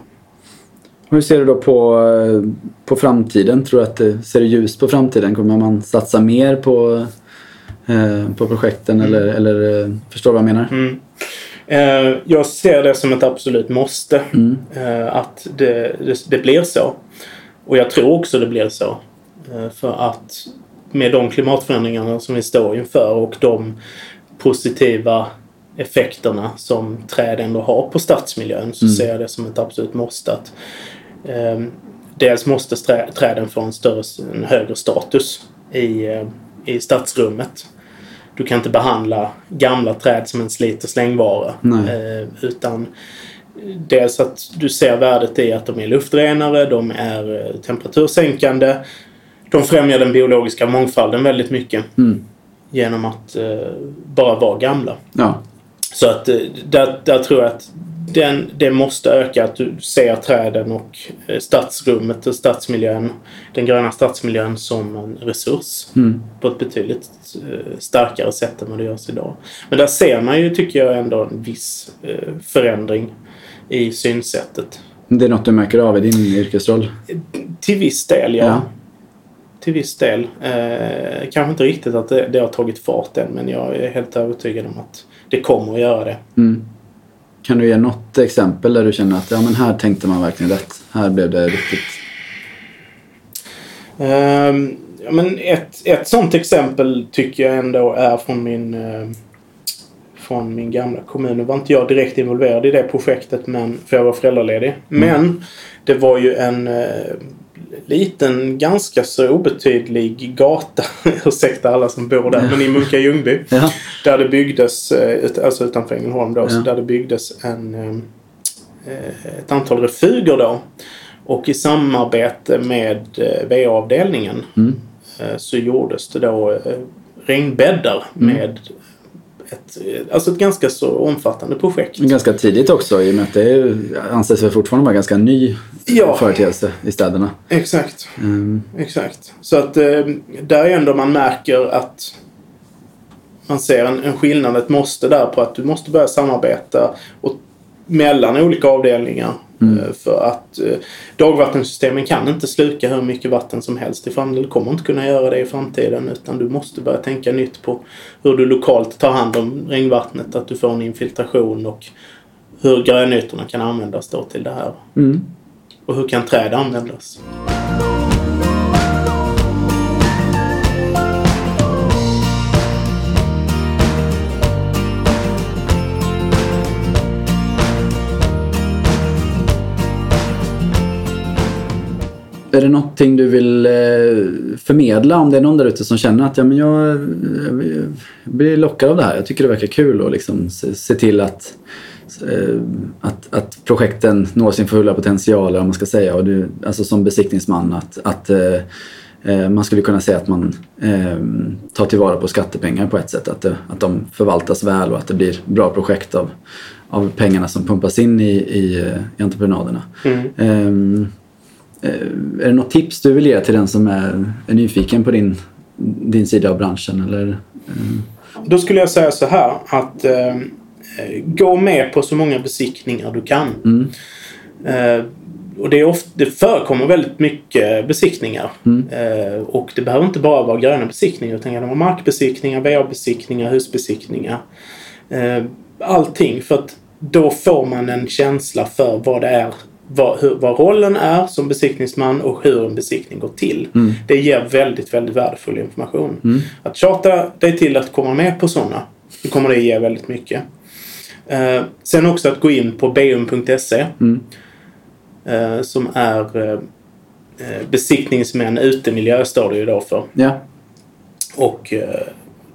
Hur ser du då på, eh, på framtiden? Tror du att det ser ljust på framtiden? Kommer man satsa mer på, på projekten eller, eller eh, förstår du vad jag menar? Mm. Eh, jag ser det som ett absolut måste. Mm. Eh, att det, det, det blir så. Och jag tror också det blir så. Eh, för att med de klimatförändringarna som vi står inför och de positiva effekterna som träd ändå har på stadsmiljön så ser jag det som ett absolut måste. Att, eh, dels måste träden få en, större, en högre status i, eh, i stadsrummet. Du kan inte behandla gamla träd som en slit och slängvara. Eh, utan dels att du ser värdet i att de är luftrenare, de är eh, temperatursänkande. De främjar den biologiska mångfalden väldigt mycket. Mm. Genom att eh, bara vara gamla. Ja. Så att eh, där, där tror jag att den, det måste öka. Att du ser träden och eh, stadsrummet och stadsmiljön, den gröna stadsmiljön som en resurs. Mm. På ett betydligt eh, starkare sätt än vad det görs idag. Men där ser man ju, tycker jag, ändå en viss eh, förändring i synsättet. Det är något du märker av i din yrkesroll? Till viss del, ja. Ja. Till viss del. Eh, kanske inte riktigt att det, det har tagit fart än, men jag är helt övertygad om att det kommer att göra det. Mm. Kan du ge något exempel där du känner att ja, men här tänkte man verkligen rätt? Här blev det riktigt... Ehm, ja, men ett, ett sånt exempel tycker jag ändå är från min, eh, från min gamla kommun. Nu var inte jag direkt involverad i det projektet men, för jag var föräldraledig. Men det var ju en eh, liten, ganska så obetydlig gata, ursäkta alla som bor där, men i Munka Ljungby. Ja. Där det byggdes, eh, alltså utanför Ängelholm då, så Ja. där det byggdes en, eh, ett antal refuger då. Och i samarbete med eh, VA-avdelningen Mm. eh, så gjordes det då eh, regnbäddar Mm. med ett, alltså ett ganska så omfattande projekt. Ganska tidigt också i och med att det anses väl fortfarande vara ganska ny Ja. företeelse i städerna. Exakt. Mm. Exakt. Så att eh, där är ändå man märker att man ser en, en skillnad, ett måste där på att du måste börja samarbeta och, mellan olika avdelningar. Eh, för att eh, dagvattensystemen kan inte sluka hur mycket vatten som helst i framtiden. Du kommer inte kunna göra det i framtiden utan du måste börja tänka nytt på hur du lokalt tar hand om regnvattnet, att du får en infiltration och hur grönytorna kan användas då till det här. Mm. Och hur kan träd användas? Är det någonting du vill eh, förmedla om det är någon där ute som känner att ja, men jag, jag blir lockad av det här. Jag tycker det verkar kul och liksom se, se till att, eh, att, att projekten når sin fulla potential, eller vad man ska säga. Och du, alltså som besiktningsman att, att eh, man skulle kunna säga att man eh, tar tillvara på skattepengar på ett sätt. Att, det, att de förvaltas väl och att det blir bra projekt av, av pengarna som pumpas in i, i, i entreprenaderna. Mm. Eh, är det något tips du vill ge till den som är, är nyfiken på din, din sida av branschen? Eller, ehm, Då skulle jag säga så här att eh, gå med på så många besiktningar du kan. Mm. Eh, och det, är ofta, det förekommer väldigt mycket besiktningar. Mm. Eh, och det behöver inte bara vara gröna besiktningar utan det kan vara markbesiktningar, VA-besiktningar, husbesiktningar. Eh, allting för att då får man en känsla för vad det är vad, hur, vad rollen är som besiktningsman och hur en besiktning går till. Mm. Det ger väldigt, väldigt värdefull information. Att tjata dig till att komma med på sådana, då kommer det ge väldigt mycket. Eh, sen också att gå in på beum.se Mm. eh, som är eh, eh, besiktningsmän utemiljö står det ju då för. ja. Och eh,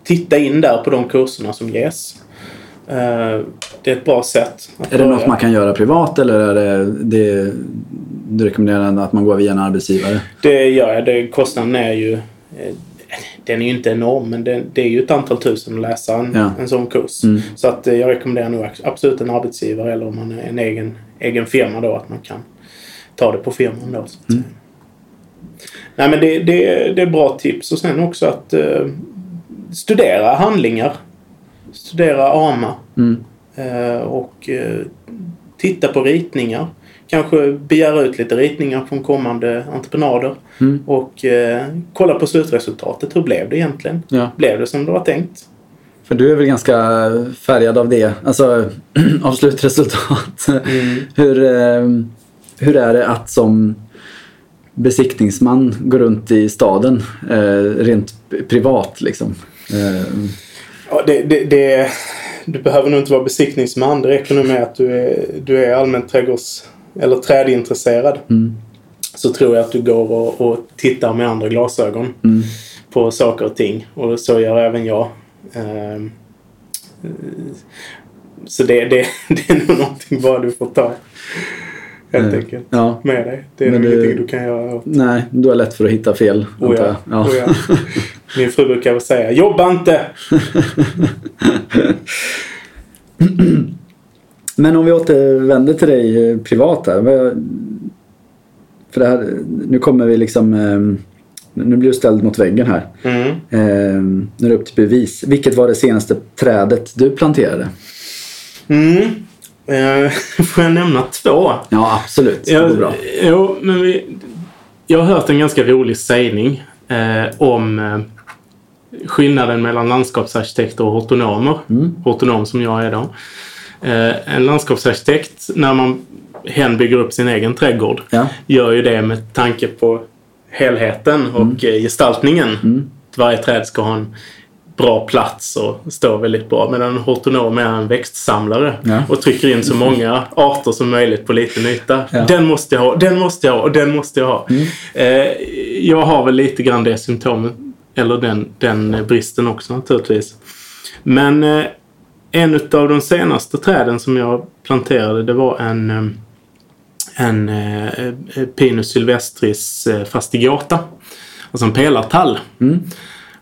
titta in där på de kurserna som ges. Eh, det är ett bra sätt. Är det något man kan göra privat eller är det, det du rekommenderar att man går via en arbetsgivare? Det gör jag. Det, kostnaden är ju... eh, Den är ju inte enorm, men det, det är ju ett antal tusen att läsa en, Ja. en sån kurs. Mm. Så att eh, jag rekommenderar nog absolut en arbetsgivare eller om man är en egen, egen firma då att man kan ta det på firman då. Så Mm. Nej men det, det, det är bra tips och sen också att eh, studera handlingar. Studera AMA Mm. eh, och eh, titta på ritningar. Kanske begära ut lite ritningar från kommande entreprenader. Mm. Och eh, kolla på slutresultatet. Hur blev det egentligen? Ja. Blev det som det var tänkt? För du är väl ganska färgad av det, alltså av slutresultat. hur, eh, hur är det att som besiktningsman gå runt i staden rent privat liksom? Eh, Ja, det, det, det, du behöver nog inte vara besiktningsman. Det räcker nog med att du är, du är allmänt trädgårds eller trädintresserad. Mm. Så tror jag att du går och, och tittar med andra glasögon Mm. på saker och ting. Och så gör även jag. Ehm, Så det, det, det är nog någonting bara du får ta. Helt Eh, enkelt. Ja. Med dig. Det är nog ingenting du kan göra åt. Nej, du har lätt för att hitta fel. Oh ja. jag. Oh ja. Min fru brukar säga jobba inte! Men om vi återvänder till dig eh, privat här. För det här, nu kommer vi liksom... eh, Nu blir du ställd mot väggen här. Mm. Eh, Nu är det upp till bevis. Vilket var det senaste trädet du planterade? Mm. Eh, får jag nämna två? Ja, absolut. Det går bra. Jo, men vi, jag har hört en ganska rolig sägning eh, om eh, skillnaden mellan landskapsarkitekter och hortonomer. Mm. Hortonom som jag är då. Eh, en landskapsarkitekt, när man hen bygger upp sin egen trädgård, Ja. gör ju det med tanke på helheten och eh, gestaltningen. Varje träd ska ha en bra plats och stå väldigt bra. Medan en hortonom är en växtsamlare Ja. och trycker in så många arter som möjligt på liten yta. Ja. Den måste jag ha, den måste jag ha och den måste jag ha. Eh, jag har väl lite grann det symptomet, eller den, den bristen också naturligtvis. Men eh, en av de senaste träden som jag planterade det var en, eh, en eh, Pinus sylvestris eh, fastigata. Alltså en pelartall.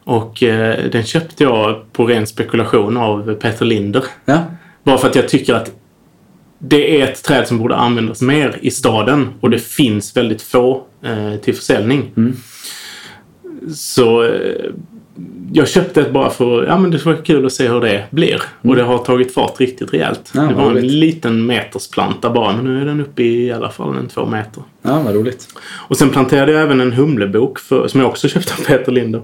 Och eh, den köpte jag på ren spekulation av Peter Linder. Ja. Bara för att jag tycker att det är ett träd som borde användas mer i staden och det finns väldigt få eh, till försäljning. Så eh, jag köpte ett bara för ja men det var kul att se hur det blir. Och det har tagit fart riktigt rejält. Ja, det var vad en roligt. liten metersplanta bara men nu är den uppe i, i alla fall en två meter. ja, vad roligt. Och sen planterade jag även en humlebok för, som jag också köpte av Peter Linder.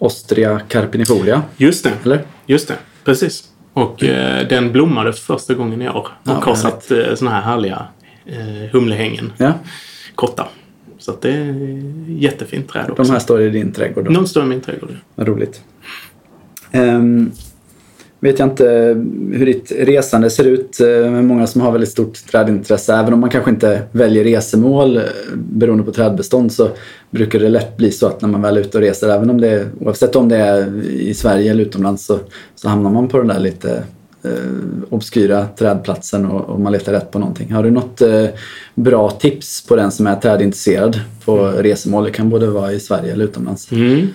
Ostria carpinifolia, Just det. eller? Just det, precis. Och eh, den blommade för första gången i år. Och Ja, har satt eh, såna här härliga eh, humlehängen. Ja, Korta. Så det är jättefint träd också. de här står i din trädgård då. De står i min trädgård. Vad roligt. Ehm, vet jag inte hur ditt resande ser ut. eh, med många som har väldigt stort trädintresse. Även om man kanske inte väljer resemål eh, beroende på trädbestånd så brukar det lätt bli så att när man väl är ute och reser, även om det är, oavsett om det är i Sverige eller utomlands, så, så hamnar man på den där lite eh, obskyra trädplatsen och, och man letar rätt på någonting. Har du något eh, bra tips på den som är trädintresserad på resemål? Det kan både vara i Sverige eller utomlands. Mm.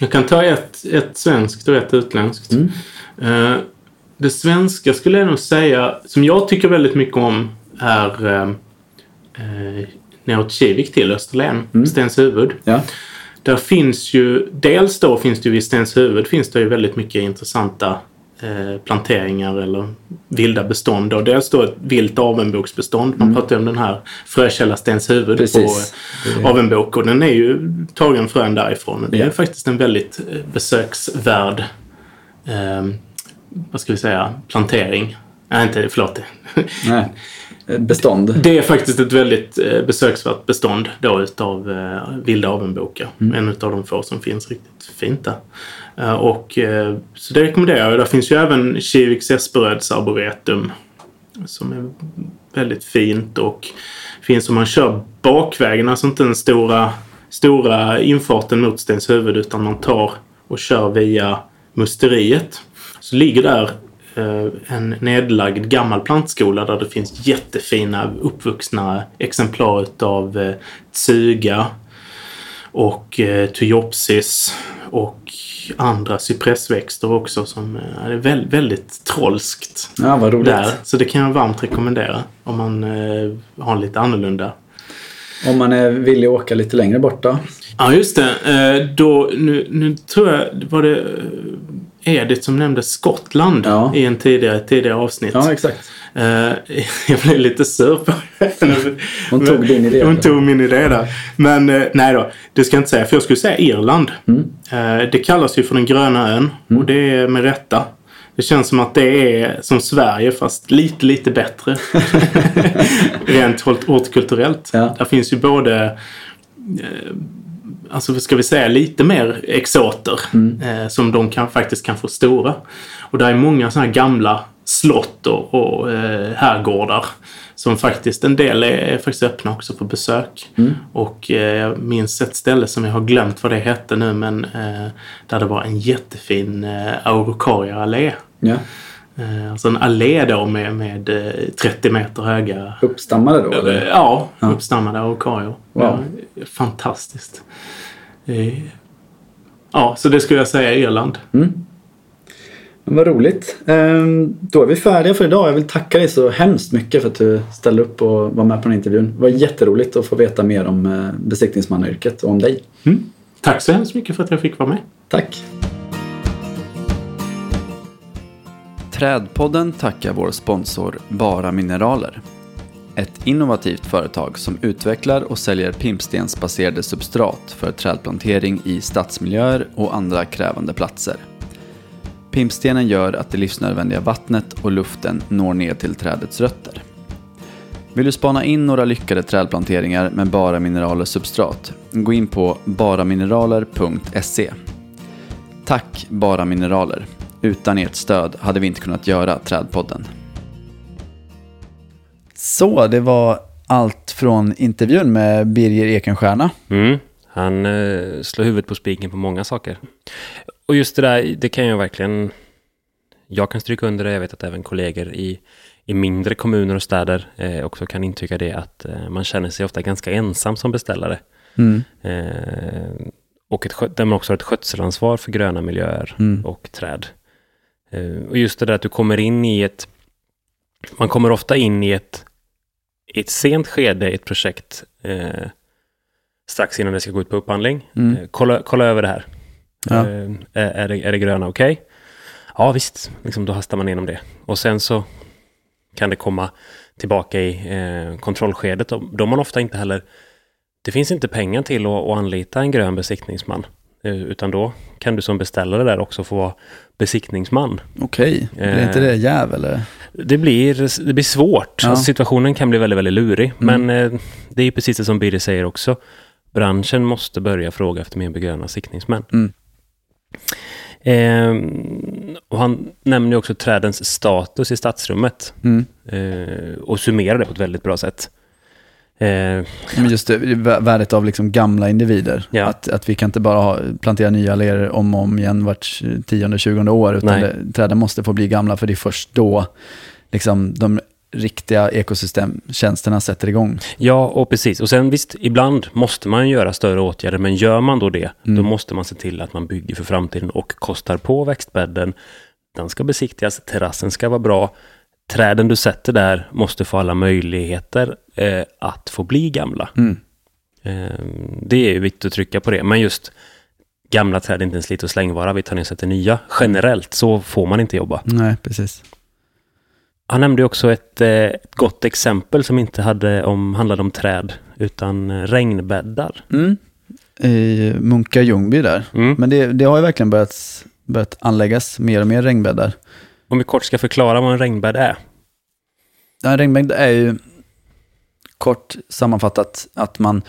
Jag kan ta ett, ett svenskt och ett utländskt. Mm. Eh, det svenska skulle jag nog säga, som jag tycker väldigt mycket om, är eh, eh, neråt Kivik till Österlen, Mm. Stenshuvud. Ja. Där finns ju, dels då finns det ju vid Stenshuvud finns det ju väldigt mycket intressanta eh, planteringar eller vilda bestånd. Och dels då ett vilt avenboksbestånd. Man pratar ju om den här frökälla Stenshuvud Mm. Precis. på eh, avenbok. Och den är ju tagen frön därifrån. Det är Ja. faktiskt en väldigt eh, besöksvärd, eh, vad ska vi säga, plantering. Nej, inte, förlåt. Nej. Bestånd. Det är faktiskt ett väldigt eh, besöksvärt bestånd då utav eh, vilda avenbokar. En utav de få som finns riktigt fint där. Eh, och, eh, så det rekommenderar jag. Där finns ju även Kiviks Esperöds arboretum som är väldigt fint och finns om man kör bakvägen, alltså inte den stora, stora infarten mot Stenshuvud utan man tar och kör via musteriet. Så ligger där eh, en nedlagd gammal plantskola där det finns jättefina uppvuxna exemplar utav eh, tsuga och eh, tyopsis och andra cypressväxter också som är väldigt, väldigt trollskt Ja, vad roligt. där. Så det kan jag varmt rekommendera om man har en lite annorlunda. Om man är villig att åka lite längre bort då? Ja, just det. Då, nu, nu tror jag var det Edith som nämnde Skottland Ja. i en tidigare, tidigare avsnitt. Ja, exakt. Eh, jag blev lite sur på Hon tog din idé, Hon tog min idé där. Men eh, nej då, det ska jag inte säga. För jag skulle säga Irland. Mm. Eh, det kallas ju för den gröna ön. Och det är med rätta. Det känns som att det är som Sverige fast lite, lite bättre. Rent hort- hortikulturellt. Ja. Där finns ju både alltså ska vi säga, lite mer exoter Mm. eh, som de kan, faktiskt kan få stora. Och där är många sådana här gamla slott och, och eh, herrgårdar som faktiskt, en del är, är faktiskt öppna också för besök. Mm. Och eh, jag minns ett ställe som jag har glömt vad det hette nu men eh, där det var en jättefin eh, Araucaria-allé. Ja. Eh, alltså en allé då med, med eh, 30 meter höga Uppstammade då? Eller? Ja, uppstammade araucarier. Wow. Ja, fantastiskt. Eh, Ja, så det skulle jag säga Irland. Men vad roligt. Ehm, Då är vi färdiga för idag. Jag vill tacka dig så hemskt mycket för att du ställde upp och var med på den här intervjun. Det var jätteroligt att få veta mer om eh, besiktningsmannayrket och om dig. Mm. Tack så hemskt mycket för att jag fick vara med. Tack! Trädpodden tackar vår sponsor Bara Mineraler. Ett innovativt företag som utvecklar och säljer pimpstensbaserade substrat för trädplantering i stadsmiljöer och andra krävande platser. Pimpstenen gör att det livsnödvändiga vattnet och luften når ner till trädets rötter. Vill du spana in några lyckade trädplanteringar med bara mineraler substrat? Gå in på baramineraler.se. Tack Bara Mineraler. Utan ert stöd hade vi inte kunnat göra Trädpodden. Så, det var allt från intervjun med Birger Ekenstierna. Mm. Han eh, slår huvudet på spiken på många saker. Och just det där, det kan jag verkligen... Jag kan stryka under det, jag vet att även kollegor i, i mindre kommuner och städer eh, också kan intyga det, att eh, man känner sig ofta ganska ensam som beställare. Mm. Eh, och ett, där man också har ett skötselansvar för gröna miljöer Mm. och träd. Eh, och just det där att du kommer in i ett... Man kommer ofta in i ett, ett sent skede i ett projekt eh, strax innan det ska gå ut på upphandling. Mm. Eh, kolla, kolla över det här. Ja. Eh, är, det, är det gröna okej? Ja visst, liksom, då hastar man igenom det. Och sen så kan det komma tillbaka i eh, kontrollskedet. Då man ofta inte heller... Det finns inte pengar till att, att anlita en grön besiktningsman. Eh, utan då kan du som beställare där också få vara besiktningsman. Okej, blir Eh. inte det jäv eller? Det blir, det blir svårt. Ja. Alltså, situationen kan bli väldigt, väldigt lurig. Mm. Men eh, det är precis det som Birger säger också. Branschen måste börja fråga efter mer gröna siktningsmän. Mm. Ehm, och han nämner också trädens status i stadsrummet. Mm. Eh, och summerar det på ett väldigt bra sätt. Eh, Men just det, vä- värdet av liksom gamla individer. Ja. Att, att vi kan inte bara ha, plantera nya alléer om och om igen vart tionde, tjugonde år, utan det, träden måste få bli gamla för det är först då liksom, de riktiga ekosystemtjänsterna sätter igång. ja, och precis. Och sen visst, ibland måste man göra större åtgärder. Men gör man då det, Mm. då måste man se till att man bygger för framtiden och kostar på växtbädden. Den ska besiktigas, terrassen ska vara bra. Träden du sätter där måste få alla möjligheter eh, att få bli gamla. Mm. Eh, det är ju viktigt att trycka på det. Men just gamla träd är inte en slit och slängvara. Vi tar och sätter nya. Generellt så får man inte jobba. Nej, precis. Han nämnde också ett, eh, ett gott exempel som inte hade om, handlade om träd utan eh, regnbäddar. Mm. I Munka Ljungby där. Mm. Men det, det har ju verkligen börjat, börjat anläggas mer och mer regnbäddar. Om vi kort ska förklara vad en regnbädd är. En regnbädd är ju kort sammanfattat att man,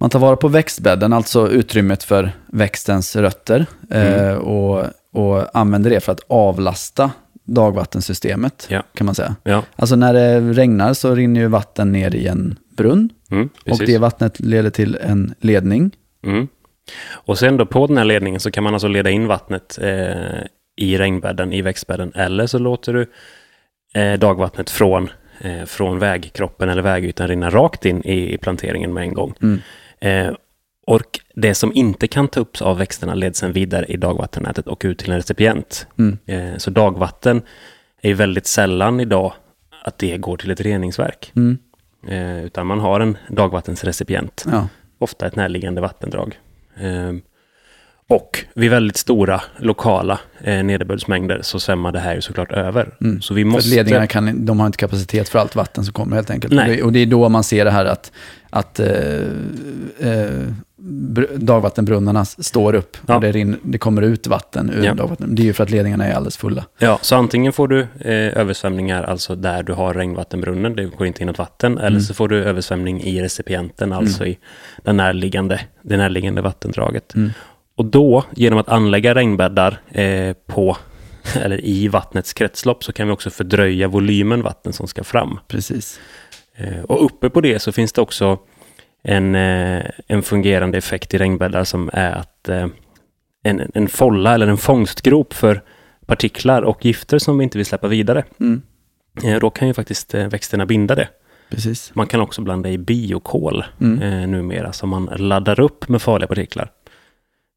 man tar vara på växtbädden, alltså utrymmet för växtens rötter eh, och, och använder det för att avlasta dagvattensystemet, Ja. kan man säga. Ja, Alltså när det regnar så rinner ju vatten ner i en brunn mm, och det vattnet leder till en ledning. Mm. Och sen då på den här ledningen så kan man alltså leda in vattnet eh, i regnbädden, i växtbädden. Eller så låter du eh, dagvattnet från, eh, från vägkroppen eller vägytan rinna rakt in i, i planteringen med en gång. Mm. Eh, och det som inte kan ta upp av växterna leds sen vidare i dagvattennätet och ut till en recipient. Mm. Eh, så dagvatten är ju väldigt sällan idag att det går till ett reningsverk. Mm. Eh, utan man har en dagvattensrecipient Ja. ofta ett närliggande vattendrag. Och vid väldigt stora lokala eh, nederbördsmängder så svämmar det här ju såklart över. Mm. Så vi För måste... ledningarna kan, de har inte kapacitet för allt vatten som kommer helt enkelt. Och det, och det är då man ser det här att, att eh, eh, br- dagvattenbrunnarna står upp Ja. och det, rinner, det kommer ut vatten ur Ja. dagvatten. Det är ju för att ledningarna är alldeles fulla. Ja, så antingen får du eh, översvämningar, alltså där du har regnvattenbrunnen, det går inte in något vatten, eller så får du översvämning i recipienten, alltså i den närliggande, det närliggande vattendraget. Mm. Och då, genom att anlägga regnbäddar eh, på, eller i vattnets kretslopp, så kan vi också fördröja volymen vatten som ska fram. Precis. Eh, Och uppe på det så finns det också en, eh, en fungerande effekt i regnbäddar som är att eh, en, en folla eller en fångstgrop för partiklar och gifter som vi inte vill släppa vidare. Mm. Då kan ju faktiskt växterna binda det. Precis. Man kan också blanda i biokol Mm. numera som man laddar upp med farliga partiklar.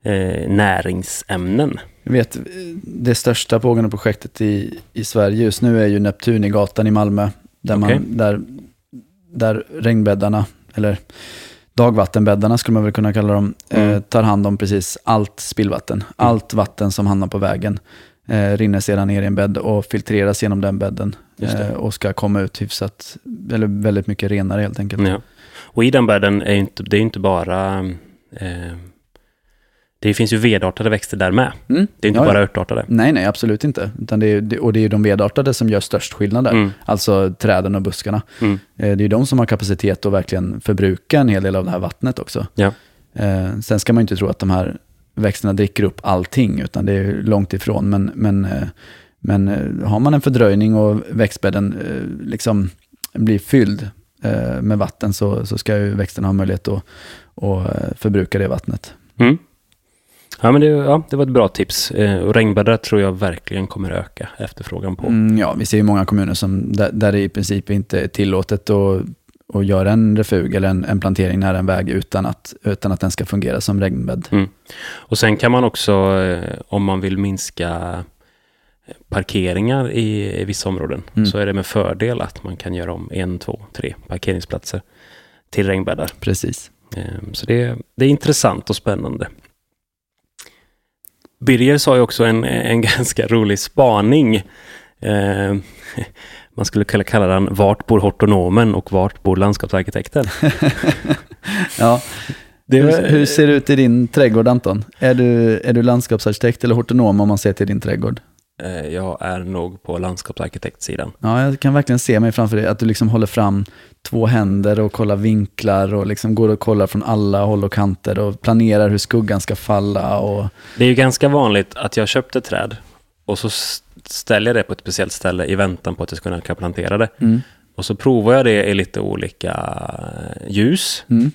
Eh, näringsämnen. Jag vet, eh, det största pågående projektet i, i Sverige just nu är ju Neptunigatan i Malmö. Där, man, Okej. där, där regnbäddarna, eller dagvattenbäddarna skulle man väl kunna kalla dem, eh, Mm. tar hand om precis allt spillvatten. Allt vatten som hamnar på vägen eh, rinner sedan ner i en bädd och filtreras genom den bädden. Eh, och ska komma ut hyfsat, eller väldigt mycket renare helt enkelt. Ja. Och i den bädden är inte, det är inte bara eh, det finns ju vedartade växter där med. Mm. Det är inte Ja, bara ja. örtartade. Nej, nej, absolut inte. Utan det är, och det är ju de vedartade som gör störst skillnad där. Mm. Alltså träden och buskarna. Mm. Eh, Det är ju de som har kapacitet att verkligen förbruka en hel del av det här vattnet också. Ja. Eh, sen ska man ju inte tro att de här växterna dricker upp allting, utan det är långt ifrån. Men, men, eh, men har man en fördröjning och växtbädden liksom blir fylld med vatten så, så ska ju växterna ha möjlighet att, att förbruka det vattnet. Mm. Ja, men det, ja, det var ett bra tips. Eh, och regnbäddar tror jag verkligen kommer öka efterfrågan på. Mm, ja, vi ser ju många kommuner som, där, där det i princip inte är tillåtet att, att göra en refug eller en, en plantering nära en väg utan att, utan att den ska fungera som regnbädd. Mm. Och sen kan man också, eh, om man vill minska parkeringar i, i vissa områden, Mm. så är det med fördel att man kan göra om en, två, tre parkeringsplatser till regnbäddar. Precis. Eh, Så det, det är intressant och spännande. Birger sa ju också en, en ganska rolig spaning. Eh, man skulle kunna kalla den Vart bor hortonomen och vart bor landskapsarkitekten? Ja. Det hur, hur ser det ut i din trädgård Anton? Är du, är du landskapsarkitekt eller hortonom om man ser till din trädgård? Eh, Jag är nog på landskapsarkitektsidan. Ja, jag kan verkligen se mig framför dig att du liksom håller fram två händer och kollar vinklar och liksom går och kollar från alla håll och kanter och planerar hur skuggan ska falla och Det är ju ganska vanligt att jag köpte träd och så ställer jag det på ett speciellt ställe i väntan på att jag ska kunna plantera det. mm, Och så provar jag det i lite olika eh, ljus, mm,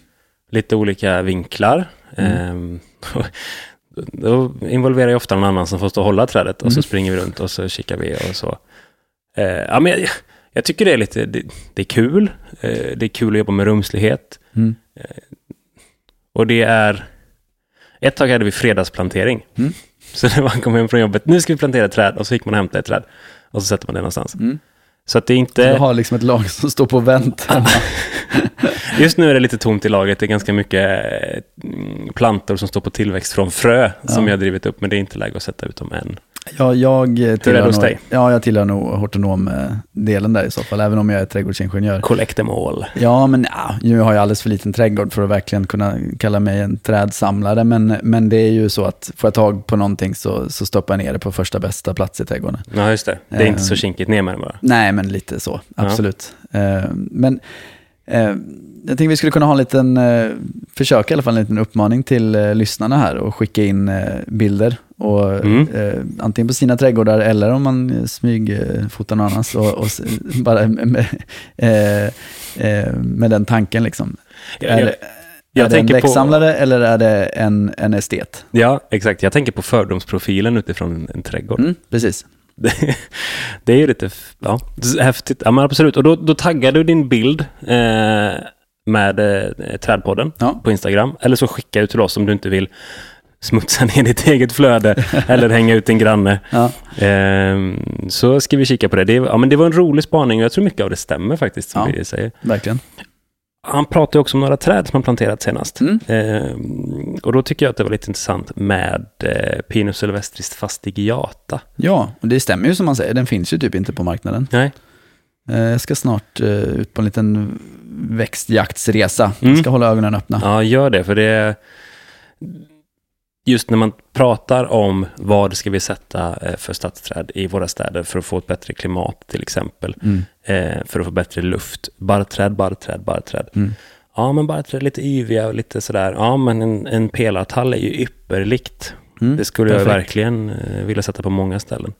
lite olika vinklar. Ehm, Då involverar jag ofta någon annan som får stå och hålla trädet och så Mm. springer vi runt och så kikar vi och så. Eh, ja, men jag, jag tycker det är lite, det, det är kul. Eh, det är kul att jobba med rumslighet. mm, Och det är... Ett tag hade vi fredagsplantering. Mm. Så när man kom hem från jobbet, nu ska vi plantera träd. Och så gick man och hämtade ett träd. Och så sätter man det någonstans. mm. Så att det är Du inte... har liksom ett lag som står på vänt. Just nu är det lite tomt i laget. Det är ganska mycket mm, plantor som står på tillväxt från frö som Ja. jag har drivit upp. Men det är inte läge att sätta ut dem än. Ja, jag det tillhör hos nog, dig? ja, jag tillhör nog hortonom-delen där i så fall, även om jag är trädgårdsingenjör. Collect them all. Ja, men ja, nu har jag alldeles för liten trädgård för att verkligen kunna kalla mig en trädsamlare, men, men det är ju så att får jag tag på någonting så, så stoppar jag ner det på första bästa plats i trädgården. Ja, just det. Det är inte så Ehm. kinkigt ner med det bara. Nej, men lite så, Ja. absolut. Eh, men eh, jag tänkte vi skulle kunna ha en liten, eh, försöka i alla fall en liten uppmaning till eh, lyssnarna här och skicka in eh, bilder. Och, Mm. eh, antingen på sina trädgårdar eller om man eh, smygfotar någon annans. Och, och bara med, eh, med den tanken liksom. Jag, är jag, det, jag är det en tänker på- växtsamlare eller är det en, en estet? ja, exakt. Jag tänker på fördomsprofilen utifrån en, en trädgård. Mm, precis. Det, det är ju lite ja, häftigt. Ja, men absolut. Och då, då taggar du din bild eh, med eh, Trädpodden Ja. på Instagram. Eller så skickar du till oss om du inte vill smutsa ner ditt eget flöde eller hänga ut din granne. Ja, Ehm, så ska vi kika på det. Det, ja, men det var en rolig spaning och jag tror mycket av det stämmer faktiskt, som Ja. Birger säger. verkligen. Han pratade också om några träd som han planterat senast. Mm. Ehm, och då tycker jag att det var lite intressant med eh, Pinus sylvestris fastigiata. Ja, och det stämmer ju som man säger. Den finns ju typ inte på marknaden. Nej, Eh, Jag ska snart eh, ut på en liten växtjaktsresa. Mm. Jag ska hålla ögonen öppna. Ja, gör det. För det är just när man pratar om vad ska vi sätta eh, för stadsträd i våra städer för att få ett bättre klimat till exempel. Mm. Eh, för att få bättre luft. Barrträd, barrträd, barrträd. Mm. Ja, men barrträd lite yviga och lite sådär. Ja, men en, en pelartall är ju ypperligt. Mm. Det skulle jag Perfekt. verkligen eh, vilja sätta på många ställen.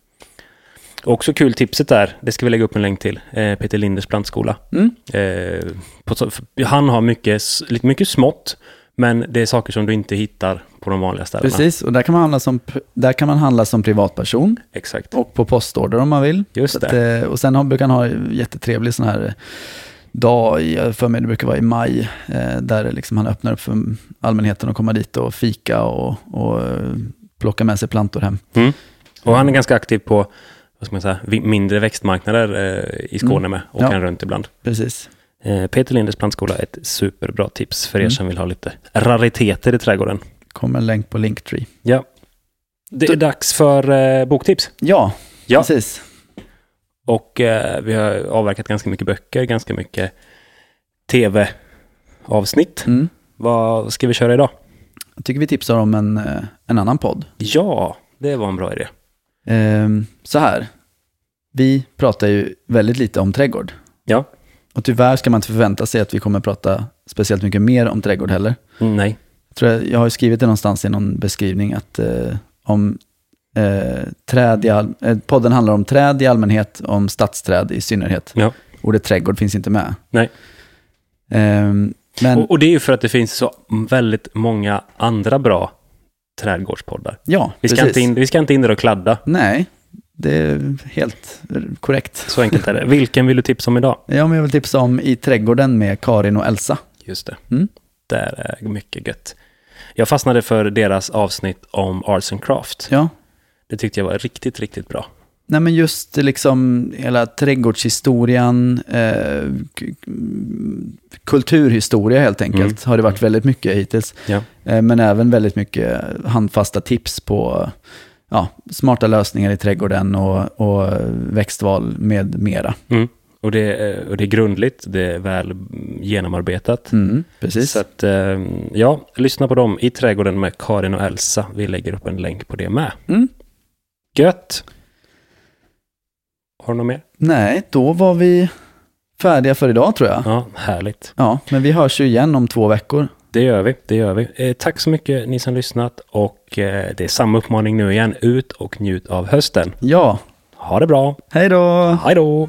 Också kul tipset där, det ska vi lägga upp en länk till, eh, Peter Linders plantskola. Mm. Eh, på, han har mycket, mycket smått, men det är saker som du inte hittar på de vanliga ställena. Precis, och där kan, man handla som, där kan man handla som privatperson Exakt. och på postorder om man vill. Just Så att, det. eh, och sen brukar han ha jättetrevlig sån här eh, dag, jag för mig det brukar vara i maj, eh, där liksom han öppnar upp för allmänheten att komma dit och fika och, och plocka med sig plantor hem. Mm. Och han är ganska aktiv på vad ska man säga, mindre växtmarknader i Skåne Mm. med, och Ja. kan runt ibland. Precis. Peter Linders plantskola är ett superbra tips för er Mm. som vill ha lite rariteter i trädgården. Kommer en länk på Linktree. Ja. Det är dags för eh, boktips. Ja, Ja. precis. Och eh, vi har avverkat ganska mycket böcker, ganska mycket tv-avsnitt. Mm. Vad ska vi köra idag? Jag tycker vi tipsar om en, eh, en annan podd. Ja, det var en bra idé. Ehm, så här, vi pratar ju väldigt lite om trädgård. Ja, Och tyvärr ska man inte förvänta sig att vi kommer prata speciellt mycket mer om trädgård heller. Mm, nej. Jag, tror jag, jag har skrivit det någonstans i någon beskrivning att eh, om eh, träd i all, eh, podden handlar om träd i allmänhet, om stadsträd i synnerhet. Ja. Ordet trädgård finns inte med. Nej. Ehm, men Och, och det är ju för att det finns så väldigt många andra bra trädgårdspoddar. ja, Vi ska, precis. inte in, vi ska inte in där och kladda. Nej, det är helt korrekt. Så enkelt är det. Vilken vill du tipsa om idag? Ja, men jag vill tipsa om I trädgården med Karin och Elsa. Just det. Mm. Där är mycket gött. Jag fastnade för deras avsnitt om Arts and Craft. Ja, Det tyckte jag var riktigt, riktigt bra. Nej men just liksom hela trädgårdshistorien, eh, kulturhistoria helt enkelt, har det varit väldigt mycket hittills. Ja. Eh, men även väldigt mycket handfasta tips på ja, smarta lösningar i trädgården och, och växtval med mera. Mm. Och, det, är- och det är grundligt, det är väl genomarbetat. Mm, precis. Så att, eh, ja, lyssna på dem i trädgården med Karin och Elsa. Vi lägger upp en länk på det med. Mm. Gött! Har du något mer? Nej, då var vi färdiga för idag tror jag. Ja, härligt. Ja, men vi hörs ju igen om två veckor. Det gör vi, det gör vi. Eh, tack så mycket ni som lyssnat och eh, det är samma uppmaning nu igen. Ut och njut av hösten. Ja, Ha det bra! hej då! Hej då!